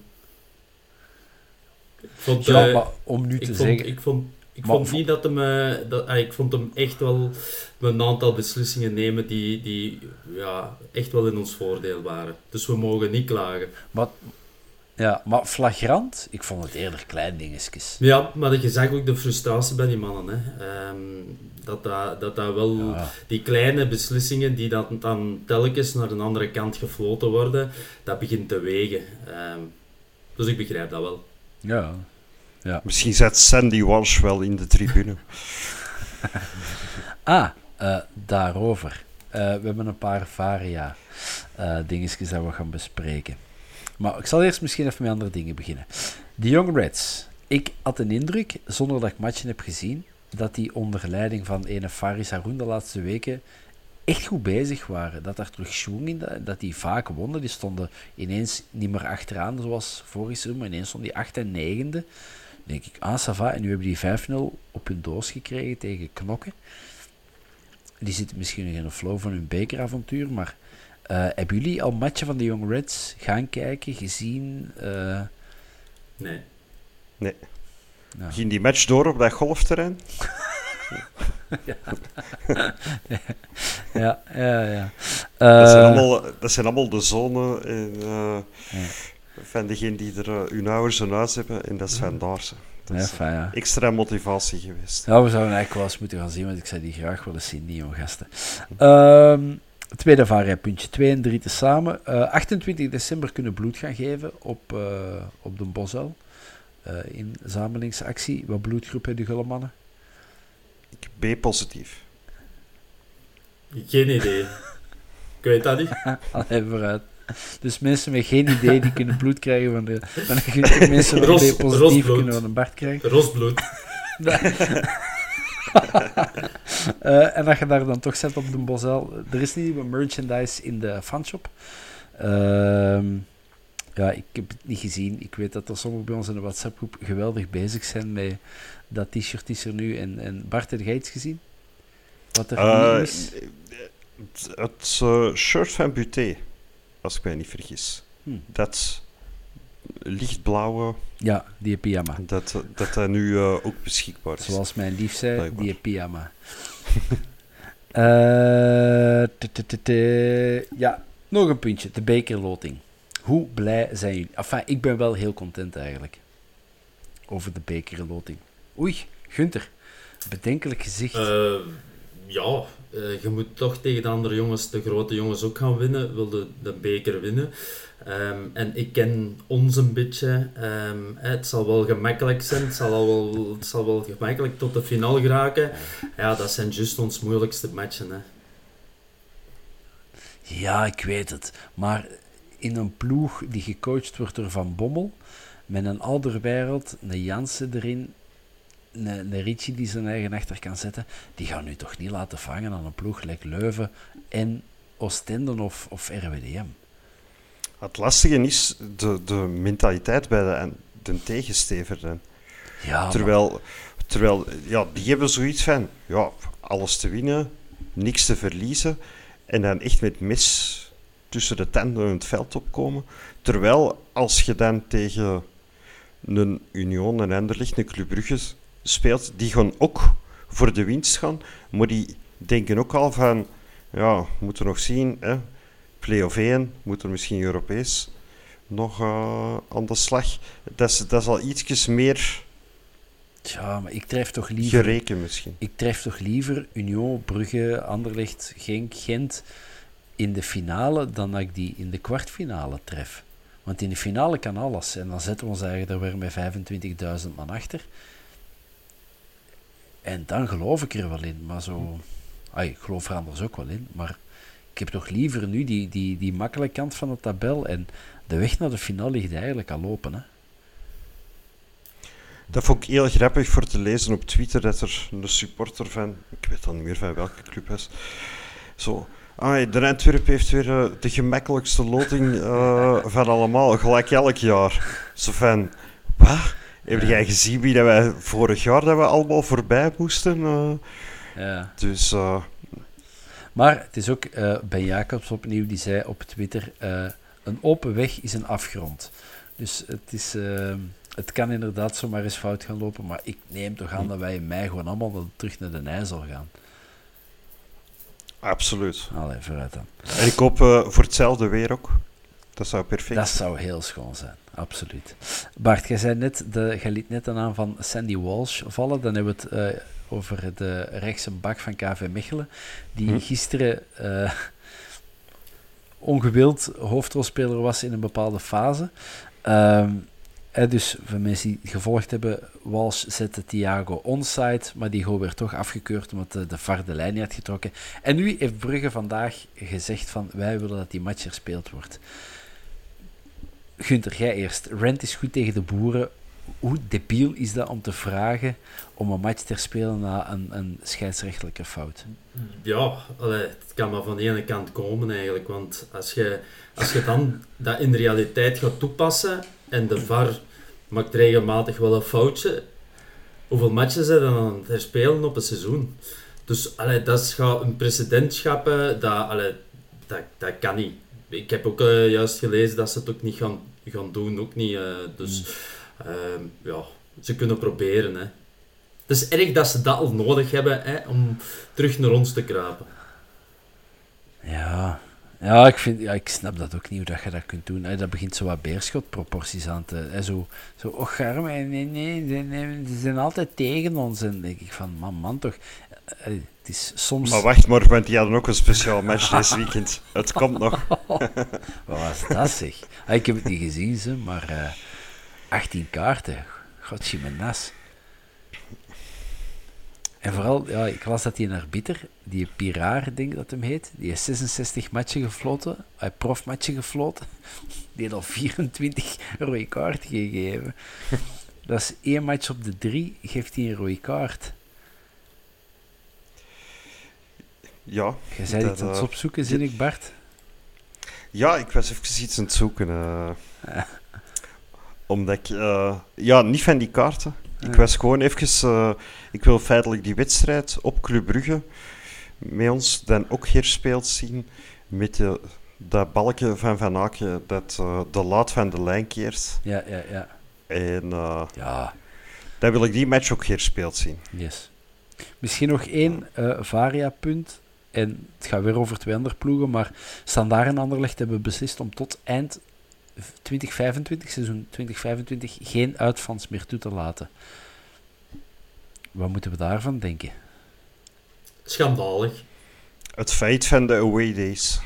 Ik vond, Ja, eh, maar om nu te vond, zeggen... Ik vond, ik Maar vond vo- niet dat hem... eh, dat, ah, ik vond hem echt wel een aantal beslissingen nemen die, die ja, echt wel in ons voordeel waren. Dus we mogen niet klagen. Maar, ja, maar flagrant, ik vond het eerder klein dingetjes. Ja, maar je zag ook de frustratie bij die mannen. Hè. Ehm, dat, dat, dat dat wel... Ja. Die kleine beslissingen die dan, dan telkens naar een andere kant gefloten worden, dat begint te wegen. Ehm, dus ik begrijp dat wel. Ja. Misschien zat Sandy Walsh wel in de tribune. Ah, eh, daarover. Eh, we hebben een paar varia eh dingetjes dat we gaan bespreken. Maar ik zal eerst misschien even met andere dingen beginnen. De Young Reds. Ik had een indruk, zonder dat ik matchen heb gezien, dat die onder leiding van ene Faris Haroun de laatste weken echt goed bezig waren. Dat daar terug schwung in, dat, die vaak wonnen. Die stonden ineens niet meer achteraan zoals vorig seizoen, maar ineens stonden die 8 en 9e. denk ik, ah, ça va. En nu hebben die 5-0 op hun doos gekregen tegen Knokken. Die zitten misschien nog in een flow van hun bekeravontuur, maar hebben jullie al matchen van de Young Reds gaan kijken, gezien? Eh, Nee. nou, Ging die match door op dat golfterrein? ja, ja, ja. dat, zijn Eh, allemaal, dat zijn allemaal de zonen en, eh, Ja. van degenen die er eh, hun ouders een huis hebben. En dat is van daar. ze. Dat ja, is fijn, ja. extra motivatie geweest. Ja, we zouden eigenlijk wel eens moeten gaan zien, want ik zou die graag willen zien, die jonge gasten. Ehm, tweede variapuntje, 2 en 3 tezamen. Eh 28 december kunnen bloed gaan geven op, eh, op de Bosuil. Eh, in zamelingsactie. Wat bloedgroep hebben de gulle mannen? Ik ben positief. Geen idee. Ik weet dat niet. Allee, vooruit. Dus mensen met geen idee, die kunnen bloed krijgen van de... Van de mensen Ros- die positief kunnen van een Bart krijgen. Rosbloed. Eh, en dat je daar dan toch zet op de Bosuil. Er is nieuwe merchandise in de fanshop. Ehm ja, ik heb het niet gezien. Ik weet dat er sommigen bij ons in de WhatsApp-groep geweldig bezig zijn met dat t-shirt is er nu. En, en Bart, heb jij iets gezien? Wat er nieuw is? het het eh, shirt van Buté, als ik mij niet vergis. Hm. Dat lichtblauwe, Ja, die pyjama. dat eh, dat, dat nu eh, ook beschikbaar is. Zoals mijn lief zei, Blijkbaar. die pyjama. Eh, ja, Nog een puntje, de bekerloting. Hoe blij zijn jullie? Enfin, ik ben wel heel content eigenlijk. Over de bekerloting. Oei, Gunther. Bedenkelijk gezicht. Uh, ja, uh, je moet toch tegen de andere jongens, de grote jongens, ook gaan winnen. Wil de, de beker winnen. Um, en ik ken ons een beetje. Um, het zal wel gemakkelijk zijn. Het zal, wel, het zal wel gemakkelijk tot de finale geraken. Ja, dat zijn juist ons moeilijkste matchen. Hè. Ja, ik weet het. Maar in een ploeg die gecoacht wordt door Van Bommel, met een ouder wereld, een Jansen erin, een, een Ricci die zijn eigen achter kan zetten, die gaan nu toch niet laten vangen aan een ploeg like Leuven en Oostende of, of RWDM. Het lastige is de, de mentaliteit bij de, de tegenstever. Ja, terwijl, terwijl ja, die hebben zoiets van ja, alles te winnen, niks te verliezen. En dan echt met mis tussen de tanden het veld opkomen. Terwijl als je dan tegen een Union, een Enderlicht, een Club Brugge speelt, die gaan ook voor de winst gaan, maar die denken ook al van, ja, we moeten nog zien, hè, play-off 1, moet er misschien Europees nog uh, aan de slag. Dat is, dat is al ietsjes meer... Ja, maar ik tref toch liever... Gereken misschien. Ik tref toch liever Union, Brugge, Anderlecht, Genk, Gent in de finale dan dat ik die in de kwartfinale tref. Want in de finale kan alles. En dan zetten we ons eigenlijk er weer met 25.000 man achter. En dan geloof ik er wel in. Maar zo... Ay, ik geloof er anders ook wel in. Maar ik heb toch liever nu die, die, die makkelijke kant van de tabel. En de weg naar de finale ligt eigenlijk al open. Hè? Dat vond ik heel grappig voor te lezen op Twitter. Dat er een supporter van... Ik weet dan niet meer van welke club is. Zo Ah, de Antwerp heeft weer uh, de gemakkelijkste loting uh, van allemaal, gelijk elk jaar. Zo van, wat? Heb jij gezien wie dat wij vorig jaar dat we allemaal voorbij moesten? Uh, ja. Dus... Maar het is ook Ben Jacobs opnieuw, die zei op Twitter, een open weg is een afgrond. Dus het, is, het kan inderdaad zomaar eens fout gaan lopen, maar ik neem toch aan dat wij in mei gewoon allemaal terug naar de IJssel gaan. Absoluut. Allee, vooruit dan. En ik hoop uh, voor hetzelfde weer ook. Dat zou perfect Dat zou heel schoon zijn, absoluut. Bart, jij, zei net de, jij liet net een naam van Sandy Walsh vallen. Dan hebben we het uh, over de rechtse bak van KV Mechelen. Die hm. gisteren uh, ongewild hoofdrolspeler was in een bepaalde fase. Um, dus voor mensen die het gevolgd hebben, Walsh zette Thiago onside, maar die goal werd toch afgekeurd omdat de, de VAR de lijn niet had getrokken. En nu heeft Brugge vandaag gezegd van wij willen dat die match herspeeld wordt. Gunther, jij eerst. Rent is goed tegen de boeren. Hoe debiel is dat om te vragen om een match te herspelen na een, een scheidsrechtelijke fout? Ja, allee, het kan maar van de ene kant komen eigenlijk. Want als je, als je dan dat in de realiteit gaat toepassen en de VAR maakt regelmatig wel een foutje. Hoeveel matchen ze dan aan het herspelen op een seizoen? Dus allee, dat is een presidentschap, dat, allee, dat, dat kan niet. Ik heb ook uh, juist gelezen dat ze het ook niet gaan, gaan doen. Ook niet, uh, dus uh, ja, ze kunnen proberen. Hè. Het is erg dat ze dat al nodig hebben hè, om terug naar ons te kruipen. Ja, ja, ik, vind, ja, ik snap dat ook niet, hoe dat je dat kunt doen. Hè. Dat begint zo wat beerschotproporties aan te... Hè. Zo, zo oh garm, nee, nee, nee, ze zijn altijd tegen ons. En denk ik van, man, man toch... Het is soms... Maar wacht maar, want die hadden ook een speciaal match deze weekend. Het komt nog. Wat was dat zeg? Ah, ik heb het niet gezien, ze, maar uh, 18 kaarten. Godje, mijn nas. En vooral, ja, ik las dat die een arbiter, die Piraar, denk dat hem heet, die heeft 66 matchen gefloten, hij profmatchen gefloten, die heeft al 24 rode kaarten gegeven. Dat is één match op de drie, geeft hij een rode kaart. Ja. Je zei iets aan het eh, opzoeken, zin ik, Bart? Ja, ik was even iets aan het zoeken. Uh, Omdat ik... Uh, ja, niet van die kaarten. Ik was gewoon even... Uh, ik wil feitelijk die wedstrijd op Club Brugge met ons dan ook herspeeld zien met de, dat balkje van Van Aken dat uh, de laat van de lijn keert. Ja, ja, ja. En ja. dan wil ik die match ook herspeeld zien. Yes. Misschien nog één varia-punt. En het gaat weer over twee andere ploegen, maar Standaard en Anderlecht hebben beslist om tot eind 2025, seizoen 2025, geen uitvans meer toe te laten. Wat moeten we daarvan denken? Schandalig. Het feit van de away days.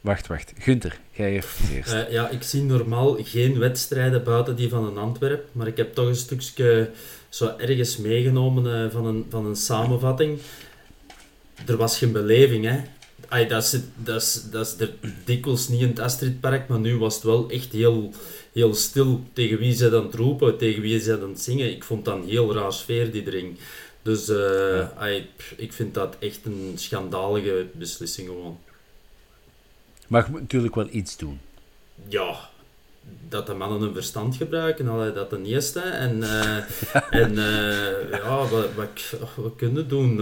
Wacht, wacht. Gunther, je eerst. Uh, ja, ik zie normaal geen wedstrijden buiten die van een Antwerp, maar ik heb toch een stukje zo ergens meegenomen uh, van, een, van een samenvatting. Er was geen beleving, hè. Ay, dat, is, dat, is, dat is er dikwijls niet in het Astridpark, maar nu was het wel echt heel, heel stil. Tegen wie ze dan het roepen, tegen wie ze dan het zingen. Ik vond dat een heel raar sfeer, die dring. Dus uh, ja. ay, ik vind dat echt een schandalige beslissing gewoon. Maar je moet natuurlijk wel iets doen. Ja, dat de mannen hun verstand gebruiken, allee, dat ten eerste. En, uh, en uh, ja, wat, wat, wat kunnen doen?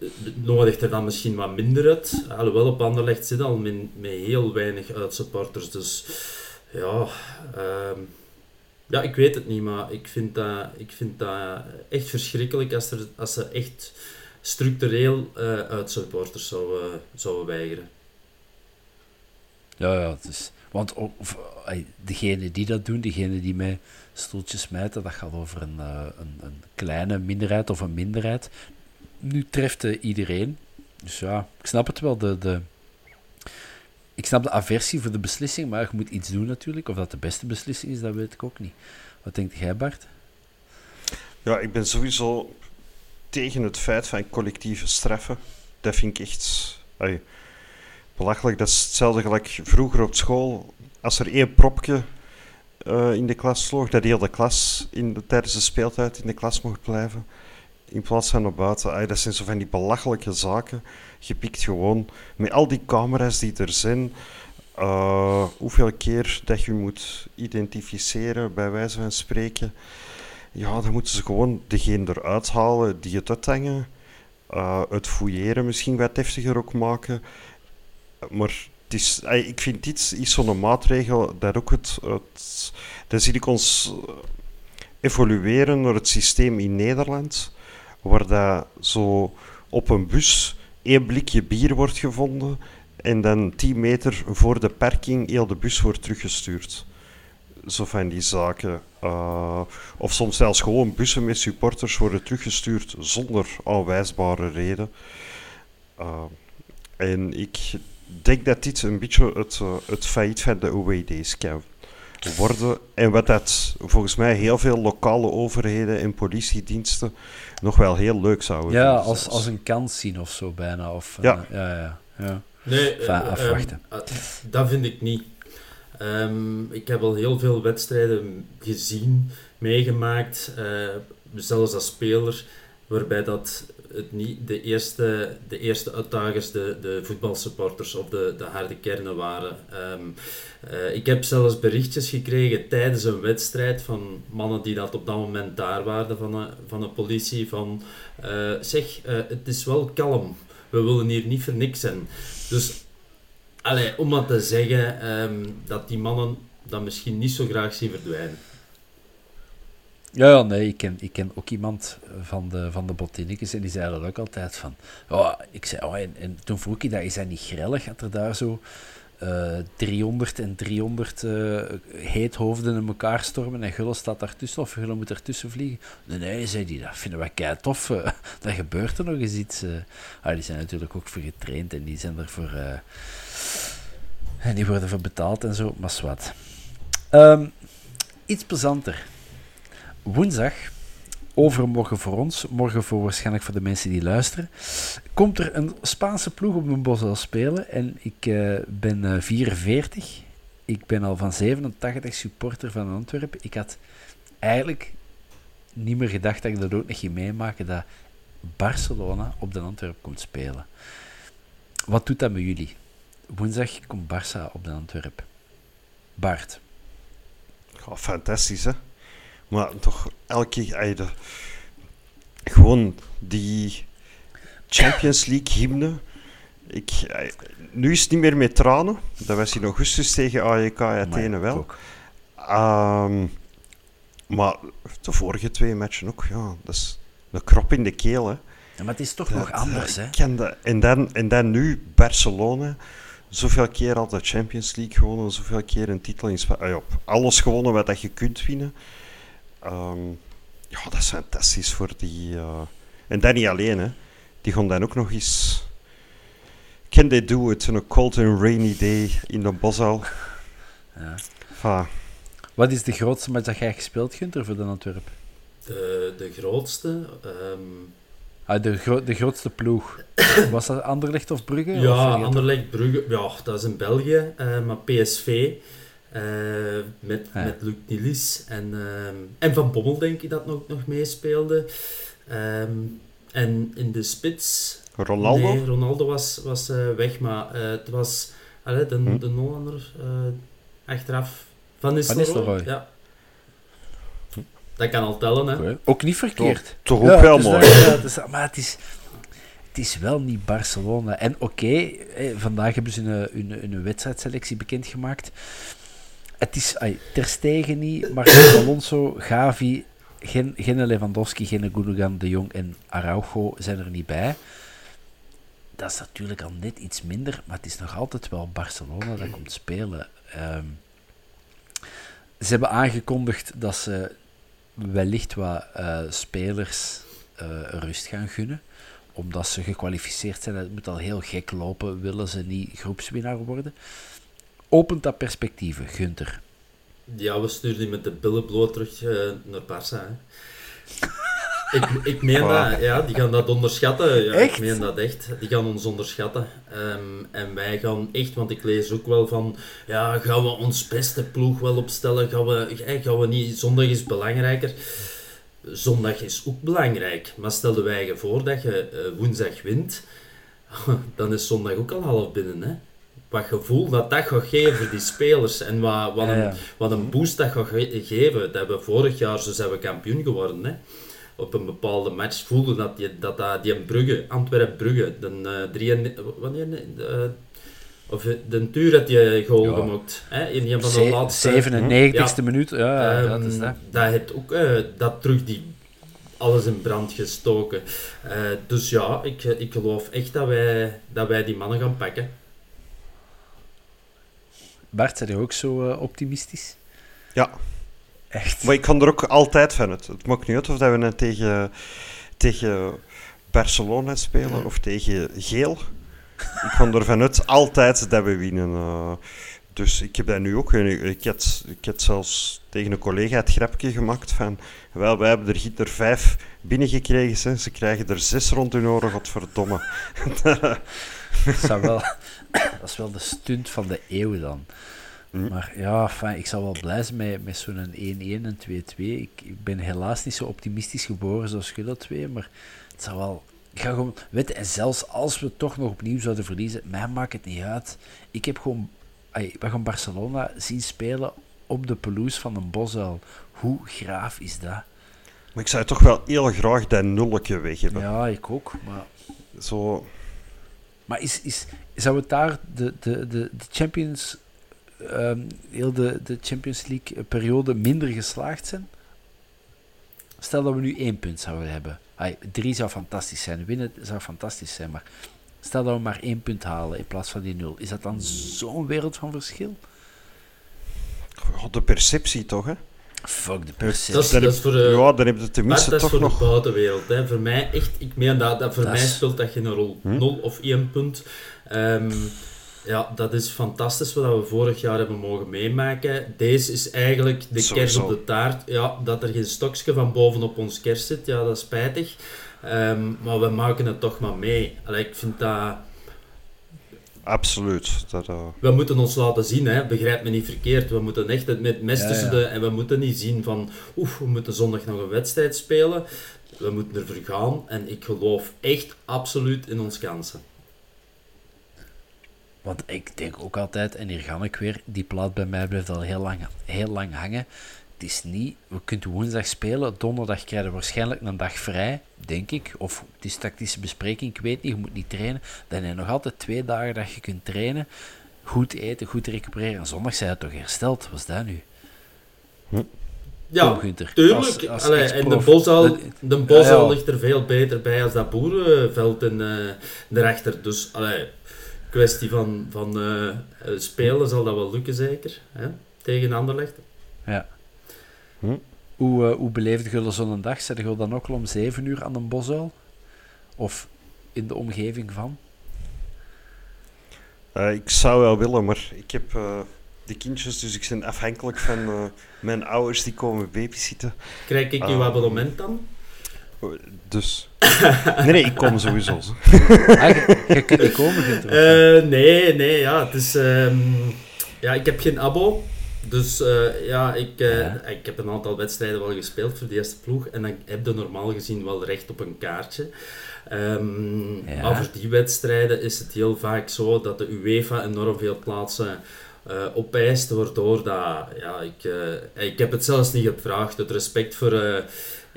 Uh, nodigt er dan misschien wat minder uit. Alhoewel op Anderlecht zit al met, heel weinig uitsupporters. Dus ja, uh, ja, ik weet het niet, maar ik vind dat, ik vind dat echt verschrikkelijk als, er, als ze echt structureel uh, uitsupporters zouden, zouden weigeren. Ja, ja, het is... Want of, degene die dat doen, degene die mij stoeltjes smijten, dat gaat over een, uh, een, een, kleine minderheid of een minderheid. Nu treft uh, iedereen. Dus ja, ik snap het wel. De, de, ik snap de aversie voor de beslissing, maar je moet iets doen natuurlijk. Of dat de beste beslissing is, dat weet ik ook niet. Wat denkt jij, Bart? Ja, ik ben sowieso tegen het feit van collectieve straffen. Dat vind ik echt belachelijk. Dat is hetzelfde gelijk vroeger op school. Als er één propje uh, in de klas sloeg, dat heel de klas in de, tijdens de speeltijd in de klas mocht blijven. In plaats van op buiten. Dat zijn zo van die belachelijke zaken. Je pikt gewoon met al die camera's die er zijn. Uh, hoeveel keer dat je moet identificeren, bij wijze van spreken. Ja, dan moeten ze gewoon degene eruit halen die het uithangen. Uh, het fouilleren misschien wat heftiger ook maken. Maar het is, ik vind dit is zo'n maatregel dat ook het, het... Dan zie ik ons evolueren naar het systeem in Nederland, waar zo op een bus één blikje bier wordt gevonden en dan 10 meter voor de parking heel de bus wordt teruggestuurd. Zo van die zaken. Uh, of soms zelfs gewoon bussen met supporters worden teruggestuurd zonder aanwijsbare reden. Uh, en ik denk dat dit een beetje het, uh, het feit van de days kan worden. En wat dat volgens mij heel veel lokale overheden en politiediensten nog wel heel leuk zouden Ja, als, als een kans zien of zo bijna. Of, ja. ja, ja, ja. Nee, enfin, afwachten. Um, dat vind ik niet. Um, ik heb al heel veel wedstrijden gezien, meegemaakt, uh, zelfs als speler, waarbij dat het niet de eerste, de eerste uitdagers de, de voetbalsupporters of de, de harde kernen waren. Um, uh, ik heb zelfs berichtjes gekregen tijdens een wedstrijd van mannen die dat op dat moment daar waren van de, van de politie van uh, zeg, uh, het is wel kalm, we willen hier niet voor niks zijn. Dus allee, om maar te zeggen um, dat die mannen dat misschien niet zo graag zien verdwijnen. Ja, nee, ik ken, ik ken ook iemand van de, van de en die zei dat ook altijd van... Oh, ik zei, oh, en, en toen vroeg ik dat, is dat niet grillig dat er daar zo uh, 300 en 300 uh, heethoofden in elkaar stormen en Gulle staat daartussen of Gulle moet ertussen vliegen? Nee, nee, zei die, dat vinden wij kei tof. Uh, dat gebeurt er nog eens iets. Ah, die zijn natuurlijk ook voor getraind en die zijn ervoor... en die worden voor betaald en zo, maar zwart. Um, iets plezanter woensdag, overmorgen voor ons, morgen voor waarschijnlijk voor de mensen die luisteren, komt er een Spaanse ploeg op mijn bos al spelen. En ik uh, ben uh, 44. Ik ben al van 87 supporter van Antwerpen. Ik had eigenlijk niet meer gedacht dat ik dat ook nog ging meemaken, dat Barcelona op de Antwerpen komt spelen. Wat doet dat met jullie? Woensdag komt Barça op de Antwerpen. Bart. Fantastisch, hè? Maar toch elke keer... Gewoon die Champions League hymne. Ik, nu is het niet meer met tranen. Dat was in augustus tegen AEK Athene wel. Um, maar de vorige twee matchen ook, ja. Dat is een krop in de keel, hè. Ja, maar het is toch nog anders, hè? en, dan, en dan nu Barcelona. Zoveel keer al de Champions League gewonnen, zoveel keer een titel in Spanje. Ah, alles gewonnen wat dat je kunt winnen. Ehm, ja, dat is fantastisch voor die. Uh... En dat niet alleen, hè. Die gaan dan ook nog eens. Can they do it on a cold and rainy day in de Boshal? Ja. Wat is de grootste match dat jij gespeeld, Gunther, voor de Antwerp? De, de grootste? Um... Ah, de, gro de grootste ploeg. Was dat Anderlecht of Brugge? Ja, of Anderlecht, Brugge. Ja, dat is in België. Uh, maar PSV. Uh, met, ja. met Luc Nilis en, uh, en Van Bommel, denk ik, dat nog, nog meespeelde. Um, en in de spits... Ronaldo? Nee, Ronaldo was, was uh, weg, maar het was allee, de, hm. de Hollander achteraf. Van Nistelrooy. Ja. Dat kan al tellen, hè. Ook niet verkeerd. Toch, ook wel mooi. Dat, maar het is, het is wel niet Barcelona. En oké, vandaag hebben ze een, een, een wedstrijdselectie bekendgemaakt. Het is ay, Ter Stegen niet, maar Alonso, Gavi, geen, geen Lewandowski, geen Gundogan, De Jong en Araujo zijn er niet bij. Dat is natuurlijk al net iets minder, maar het is nog altijd wel Barcelona dat komt spelen. Um, ze hebben aangekondigd dat ze wellicht wat uh, spelers uh, rust gaan gunnen. Omdat ze gekwalificeerd zijn. Het moet al heel gek lopen. Willen ze niet groepswinnaar worden? Opent dat perspectieven, Gunther? Ja, we sturen die met de billen bloot terug uh, naar Barça. Hè. Ik, ik meen dat, ja, die gaan dat onderschatten. Ja, echt? Ik meen dat echt. Die gaan ons onderschatten. Um, en wij gaan echt, want ik lees ook wel van, ja, gaan we ons beste ploeg wel opstellen? Gaan we, gaan we niet, zondag is belangrijker. Zondag is ook belangrijk. Maar stel wij je voor dat je uh, woensdag wint, dan is zondag ook al half binnen, hè? Wat gevoel dat dat gaat geven die spelers en wat, wat, een, wat een boost dat gaat geven. Dat hebben we vorig jaar, zo zijn we kampioen geworden. Hè op een bepaalde match voelde dat die, dat, dat die Brugge, Antwerp-Brugge, de uh, drie, wanneer, of de Tuur had je goal ja. gemaakt. Hè, in een van de laatste... 97 e minuut, ja, um, dat is dat. Dat heeft ook uh, dat terug die alles in brand gestoken. Uh, dus ja, ik, ik geloof echt dat wij, dat wij die mannen gaan pakken. Bart, zijn je ook zo optimistisch? Ja, Echt? Maar ik kan er ook altijd van uit. Het maakt niet uit of dat we net tegen, tegen Barcelona spelen of tegen Geel. Ik kan ervan uit altijd dat we winnen. Uh, dus ik heb dat nu ook. Ik had, ik had zelfs tegen een collega het grapje gemaakt van... Wel, wij hebben er giet vijf binnengekregen. Ze krijgen er zes rond hun oren, godverdomme. dat, is wel, dat is wel de stunt van de eeuw dan. Hm. Maar ja, ik zou wel blij zijn met, met zo'n 1-1 en 2-2. Ik, ik, ben helaas niet zo optimistisch geboren zoals jullie twee, maar het zou wel... Ik ga gewoon, weet, en zelfs als we toch nog opnieuw zouden verliezen, mij maakt het niet uit. Ik heb gewoon... we gaan Barcelona zien spelen op de pelouse van een bosuil. Hoe graaf is dat? Maar ik zou toch wel heel graag dat nulletje weg hebben. Ja, ik ook, maar... Zo... Maar is, is, zou het daar de, de, de, de Champions um, heel de, de Champions League periode minder geslaagd zijn? Stel dat we nu één punt zouden hebben. Ay, drie zou fantastisch zijn. Winnen zou fantastisch zijn. Maar stel dat we maar één punt halen in plaats van die nul. Is dat dan zo'n wereld van verschil? de perceptie toch, hè? Fuck de perceptie. Dat is, dat is voor, uh, ja, dan heb je tenminste toch nog... Dat is voor de buitenwereld. Hè. Voor mij echt... Ik meen dat, dat voor mij speelt dat geen rol. Hm? Nul of één punt. Um, ja, dat is fantastisch wat we vorig jaar hebben mogen meemaken. Deze is eigenlijk de Sowieso. kers op de taart. Ja, dat er geen stokje van bovenop ons kers zit, ja, dat is spijtig. Um, maar we maken het toch maar mee. Allee, ik vind dat... Absoluut. Dat, uh... We moeten ons laten zien, hè. begrijp me niet verkeerd. We moeten echt het met mes tussen de... En we moeten niet zien van, oef, we moeten zondag nog een wedstrijd spelen. We moeten ervoor gaan. En ik geloof echt absoluut in ons kansen. Want ik denk ook altijd, en hier ga ik weer, die plaat bij mij blijft al heel lang, heel lang hangen. Het is niet, we kunnen woensdag spelen, donderdag krijgen we waarschijnlijk een dag vrij, denk ik. Of het is tactische bespreking, ik weet niet, je moet niet trainen. Dan heb je nog altijd twee dagen dat je kunt trainen, goed eten, goed recupereren. En zondag zijn het toch hersteld, wat is dat nu? Hm. Ja, Kom, Gunther. tuurlijk. Als- als Allee, en de Dat- de Ja, ja. ligt er veel beter bij als dat boerenveld in eh de rechter. Dus, allee, kwestie van, van eh, eh, spelen zal dat wel lukken, zeker. Hè? Tegen Anderlecht. Ja. Hm? Hoe, eh, hoe beleefde je zo'n dag? Zet je dan ook al om 7 uur aan een bosuil? Of in de omgeving van? Eh, ik zou wel willen, maar ik heb eh de kindjes, dus ik ben afhankelijk van eh, mijn ouders die komen babysitten. Krijg ik uw Ah. abonnement dan? Dus. nee, nee, ik kom sowieso. Ah, je, je kunt niet komen? Eh, nee, nee, ja. Het is, ehm, ja, ik heb geen abo. Dus eh, ja, ik, eh, Ja. ik heb een aantal wedstrijden wel gespeeld voor de eerste ploeg. En dan heb je normaal gezien wel recht op een kaartje. Ja. Maar voor die wedstrijden is het heel vaak zo dat de UEFA enorm veel plaatsen eh opeist. Waardoor dat, ja, ik, ik heb het zelfs niet gevraagd. Het respect voor...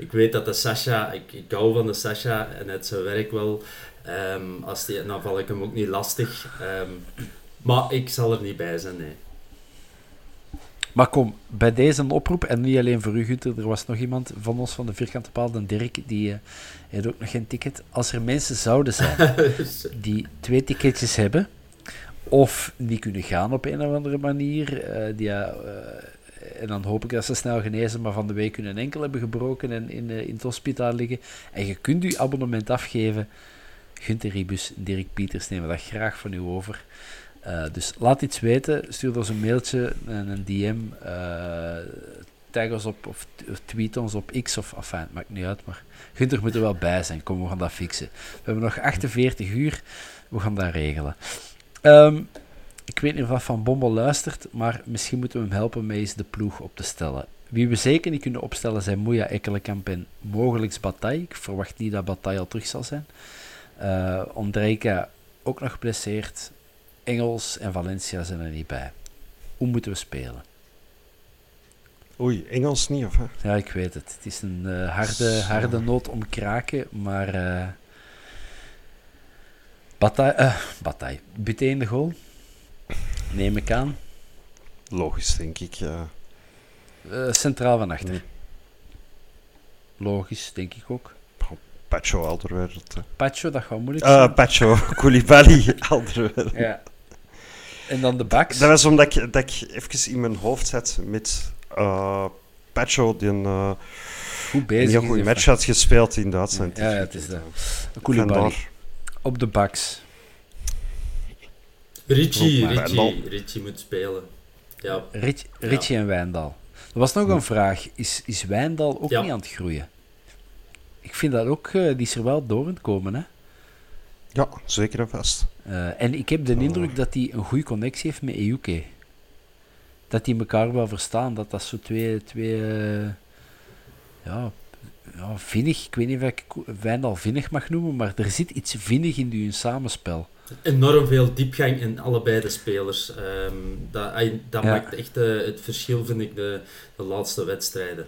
ik weet dat de Sasha... Ik, ik hou van de Sasha en het zijn werk wel. Ehm, als die, dan val ik hem ook niet lastig. Ehm, maar ik zal er niet bij zijn, nee. Maar kom, bij deze oproep, en niet alleen voor u, Gunther, er was nog iemand van ons van de Vierkante Paal, de Dirk, die eh, heeft ook nog geen ticket. Als er mensen zouden zijn die twee ticketjes hebben, of die kunnen gaan op een of andere manier, eh, die, eh, en dan hoop ik dat ze snel genezen, maar van de week kunnen enkel hebben gebroken en in, eh, in het hospitaal liggen, en je kunt je abonnement afgeven, Gunther Ribus, Dirk Pieters nemen dat graag van u over. Eh, dus laat iets weten, stuur ons een mailtje, een, een DM, eh, tag ons op of, tweet ons op X of het maakt niet uit, maar Gunther moet er wel bij zijn. Kom, we gaan dat fixen. We hebben nog 48 uur, we gaan dat regelen. Ehm, ik weet niet of Van Bommel luistert, maar misschien moeten we hem helpen met eens de ploeg op te stellen. Wie we zeker niet kunnen opstellen zijn Moeja, Ekkelenkamp en mogelijk Bataille. Ik verwacht niet dat Bataille al terug zal zijn. Ondrejka ook nog geblesseerd. Engels en Valencia zijn er niet bij. Hoe moeten we spelen? Oei, Engels niet, of hè? Ja, ik weet het. Het is een eh, harde, harde noot om kraken, maar... eh Bataille, eh, Bataille. De goal. Neem ik aan. Logisch, denk ik. ja. Eh, centraal van achter. Nee. Logisch, denk ik ook. Pacho Alderweireld. hè. Pacho, dat gaat moeilijk Eh zijn. Pacho Koulibaly ja. En dan de backs. Dat was omdat ik, dat ik even in mijn hoofd zat met eh Pacho, die een, eh, Goed een heel goede match had gespeeld in Duitsland. Ja, ja, het is dat. Koulibaly. Op de backs. Richie, maar Richie, moet spelen. Ja, Rich, Richie en Wijndal. Er was nog een vraag. Is, is Wijndal ook Ja. niet aan het groeien? Ik vind dat ook... eh, die is er wel door aan het komen, hè. Ja, zeker en vast. Eh, en ik heb de Oh. indruk dat hij een goede connectie heeft met Euke. Dat die elkaar wel verstaan. Dat dat zo twee... twee eh, ja, ja, vinnig. Ik weet niet of ik Wijndal vinnig mag noemen, maar er zit iets vinnig in hun samenspel. Enorm veel diepgang in allebei de spelers. Ehm, dat dat Ja. maakt echt eh, het verschil, vind ik, de, de laatste wedstrijden.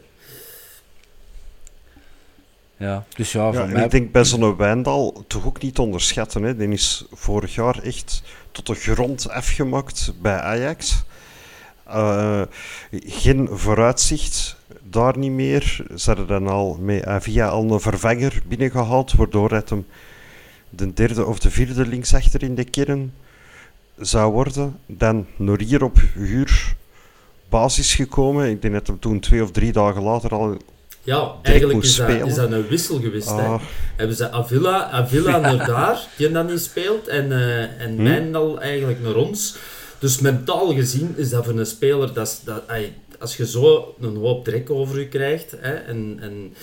Ja, dus ja, en mij... ik denk bij zo'n Wijndal toch ook niet te onderschatten. Hè. Die is vorig jaar echt tot de grond afgemaakt bij Ajax. Eh, geen vooruitzicht, daar niet meer. Ze hadden dan al met Avia al een vervanger binnengehaald, waardoor het hem de derde of de vierde linksachter in de kern zou worden. Dan Norier op huurbasis gekomen. Ik denk dat hem toen twee of drie dagen later al... Ja, eigenlijk is dat, is dat een wissel geweest. hè. Ah, Hebben ze Avila, Avila naar daar, die dan niet speelt, en, eh en Hm. Wijndal eigenlijk naar ons. Dus mentaal gezien is dat voor een speler, dat, dat, als je zo een hoop druk over je krijgt, hè, en, en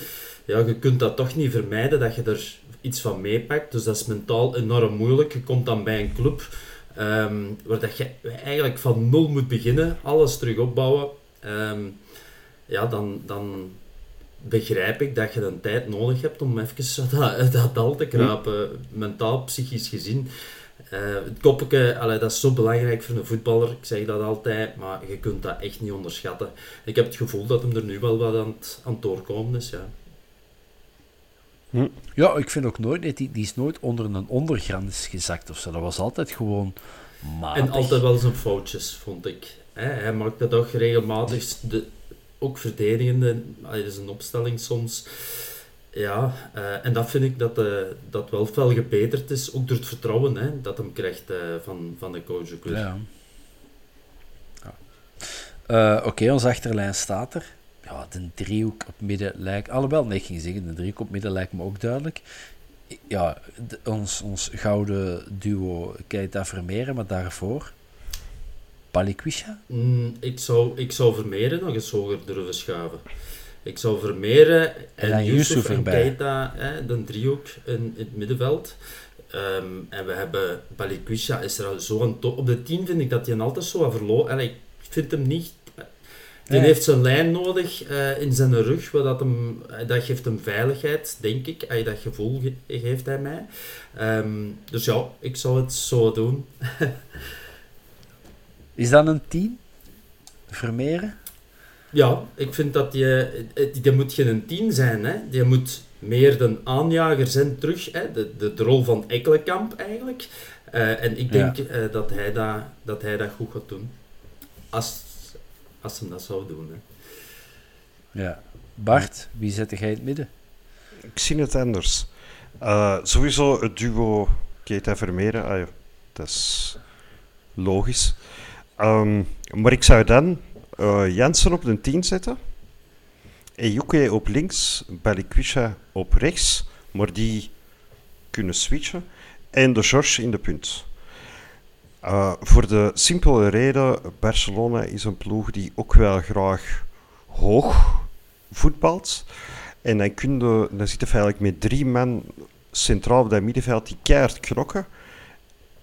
ja, je kunt dat toch niet vermijden, dat je er iets van meepakt. Dus dat is mentaal enorm moeilijk. Je komt dan bij een club ehm, waar dat je eigenlijk van nul moet beginnen, alles terug opbouwen. Ehm, ja, dan, dan begrijp ik dat je een tijd nodig hebt om even dat, uit dat dal te kruipen, mentaal, psychisch gezien. Eh, het koppeke, allee, dat is zo belangrijk voor een voetballer, ik zeg dat altijd, maar je kunt dat echt niet onderschatten. Ik heb het gevoel dat hem er nu wel wat aan het, aan het doorkomen is, ja. Ja, ik vind ook nooit... dat Die, die is nooit onder een ondergrens gezakt of zo. Dat was altijd gewoon matig. En altijd wel zijn foutjes, vond ik. Hij maakte toch regelmatig de, ook verdedigende, dat is een opstelling soms. Ja, uh, en dat vind ik dat, uh, dat wel veel gebeterd is, ook door het vertrouwen hè, dat hem krijgt uh, van, van de coach. Ja. ja. Oké, okay, ons achterlijn staat er. Ja, de driehoek op midden lijkt... Alhoewel, nee, ik ging zeggen, de driehoek op midden lijkt me ook duidelijk. Ja, de, ons, ons gouden duo Keita Vermeeren, maar daarvoor... Balikwisha? Mm, ik, zou, ik zou Vermeeren nog eens hoger durven schuiven. Ik zou Vermeeren en, en Yusuf en Keita, hè, de driehoek in, in het middenveld. Um, en we hebben Balikwisha is er zo een top. Op de 10 vind ik dat hij altijd zo verloren. Ik vind hem niet. Die heeft zijn lijn nodig uh, in zijn rug. Dat, hem, dat geeft hem veiligheid, denk ik. Uh, dat gevoel ge geeft hij mij. Um, dus ja, ik zou het zo doen. is dat een 10? Vermeeren? Ja, ik vind dat je, je moet geen tien zijn. Hè. Je moet meer de aanjager zijn terug. Hè. De, de, de rol van Ekkelenkamp eigenlijk. Uh, en ik denk ja. uh, dat, hij dat, dat hij dat goed gaat doen. Als, als hij dat zou doen. Hè. Ja. Bart, wie zet jij in het midden? Ik zie het anders. Uh, sowieso het duo Keita Vermeeren. Ah, ja, dat is logisch. Um, maar ik zou dan uh, Jensen op de 10 zetten. Ejuke op links, Balikwisha op rechts, maar die kunnen switchen. En de George in de punt. Uh, voor de simpele reden, Barcelona is een ploeg die ook wel graag hoog voetbalt. En dan, kun dan zit je eigenlijk met drie man centraal op dat middenveld die keihard knokken.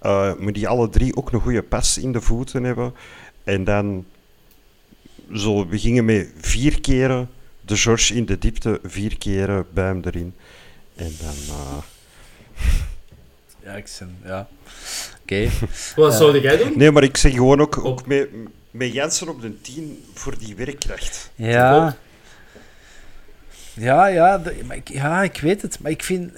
Uh, maar die alle drie ook een goede pas in de voeten hebben. En dan zo, we gingen met vier keren de George in de diepte, vier keren bij hem erin. En dan... Uh... Ja, ik zeg, ja. Oké. Okay. Wat zou jij doen? Nee, maar ik zeg gewoon ook, ook met, met Jensen op de 10 voor die werkkracht. Ja. Ja, ja, de, maar ik, ja, ik weet het. Maar ik vind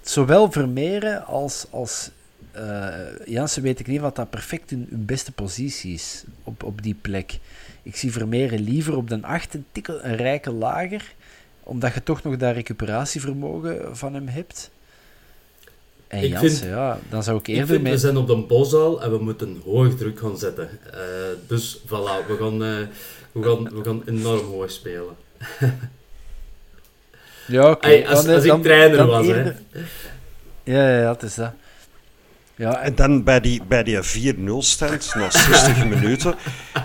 zowel Vermeeren als, als uh, Jansen weet ik niet wat dat perfect hun, hun, beste positie is op, op die plek. Ik zie Vermeeren liever op de 8 een tikkel een rijke lager, omdat je toch nog dat recuperatievermogen van hem hebt. En ik Jansen, vind, ja, dan zou ik eerder ik vind, mee... We zijn op de bosal en we moeten hoog druk gaan zetten. Uh, dus voilà, we gaan, uh, we, gaan, we gaan enorm hoog spelen. ja, oké. Okay. als, als dan, ik trainer was, eerder... hè. Ja, ja, dat is dat. Ja, en dan bij die, bij die 4-0 stand, na 60 minuten,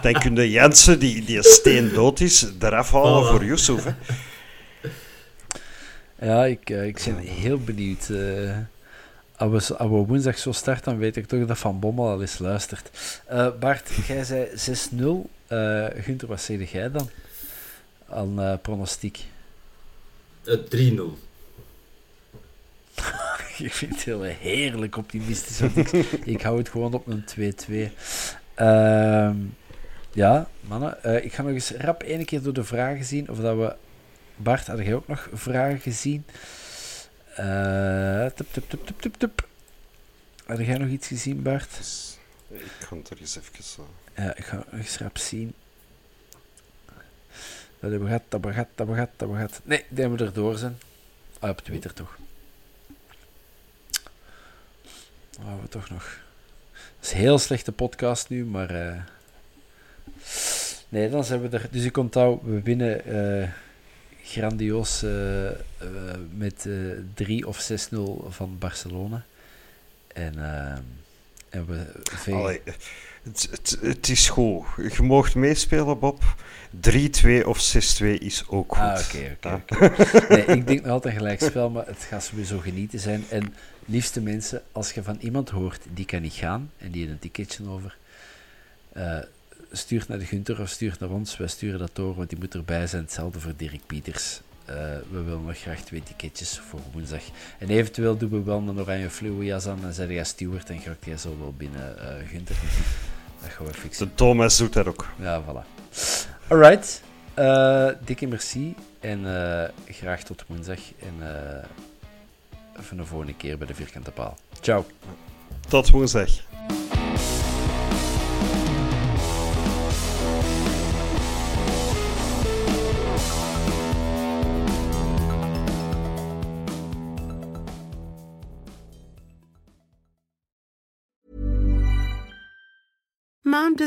dan kun je Jensen, die, die steen dood is, eraf halen voor Yusuf. Hè. Ja, ik, uh, ik ben heel benieuwd. Uh, als, we, als we woensdag zo starten, dan weet ik toch dat Van Bommel al eens luistert. Uh, Bart, jij zei 6-0. Uh, Gunther, wat zeg jij dan aan pronostiek? 3-0. ik vind het heel heerlijk optimistisch. ik, ik hou het gewoon op een 2-2. Uh, ja, mannen. Uh, ik ga nog eens rap één keer door de vragen zien. Of dat we... Bart, had jij ook nog vragen gezien? Uh, tup, tup, tup, tup, tup, tup. Had jij nog iets gezien, Bart? Ik ga het er eens even zo. Ja, ik ga nog eens rap zien. Dat hebben we gehad, dat hebben we gehad, dat hebben we gehad, dat hebben we gehad. Nee, die hebben we erdoor zijn. Ah, op Twitter toch. Oh, we toch nog. Het is een heel slechte podcast nu, maar. Uh... Nee, dan zijn we er. Dus ik onthoud, we winnen uh, grandioos uh, met 3 of 6-0 van Barcelona. En, en we. Veel... Allee, het, het, het, is goed. Je mag meespelen, Bob. 3-2 of 6-2 is ook goed. Ah, oké, oké. Okay, nee, ik denk nog altijd gelijk spel, maar het gaat sowieso genieten zijn. En liefste mensen, als je van iemand hoort die kan niet gaan en die heeft een ticketje over, uh, stuurt naar de Gunter of stuurt naar ons. Wij sturen dat door, want die moet erbij zijn. Hetzelfde voor Dirk Pieters. Uh, we willen nog graag twee ticketjes voor woensdag. En eventueel doen we wel een oranje fluojas aan. Dan zet jij steward en gaat jij zo wel binnen, uh, Gunter. Dat gaan we fixen. De Thomas doet dat ook. Ja, voilà. Alright. Uh, dikke merci. En graag tot woensdag. En even de volgende keer bij de Vierkante Paal. Ciao. Tot woensdag.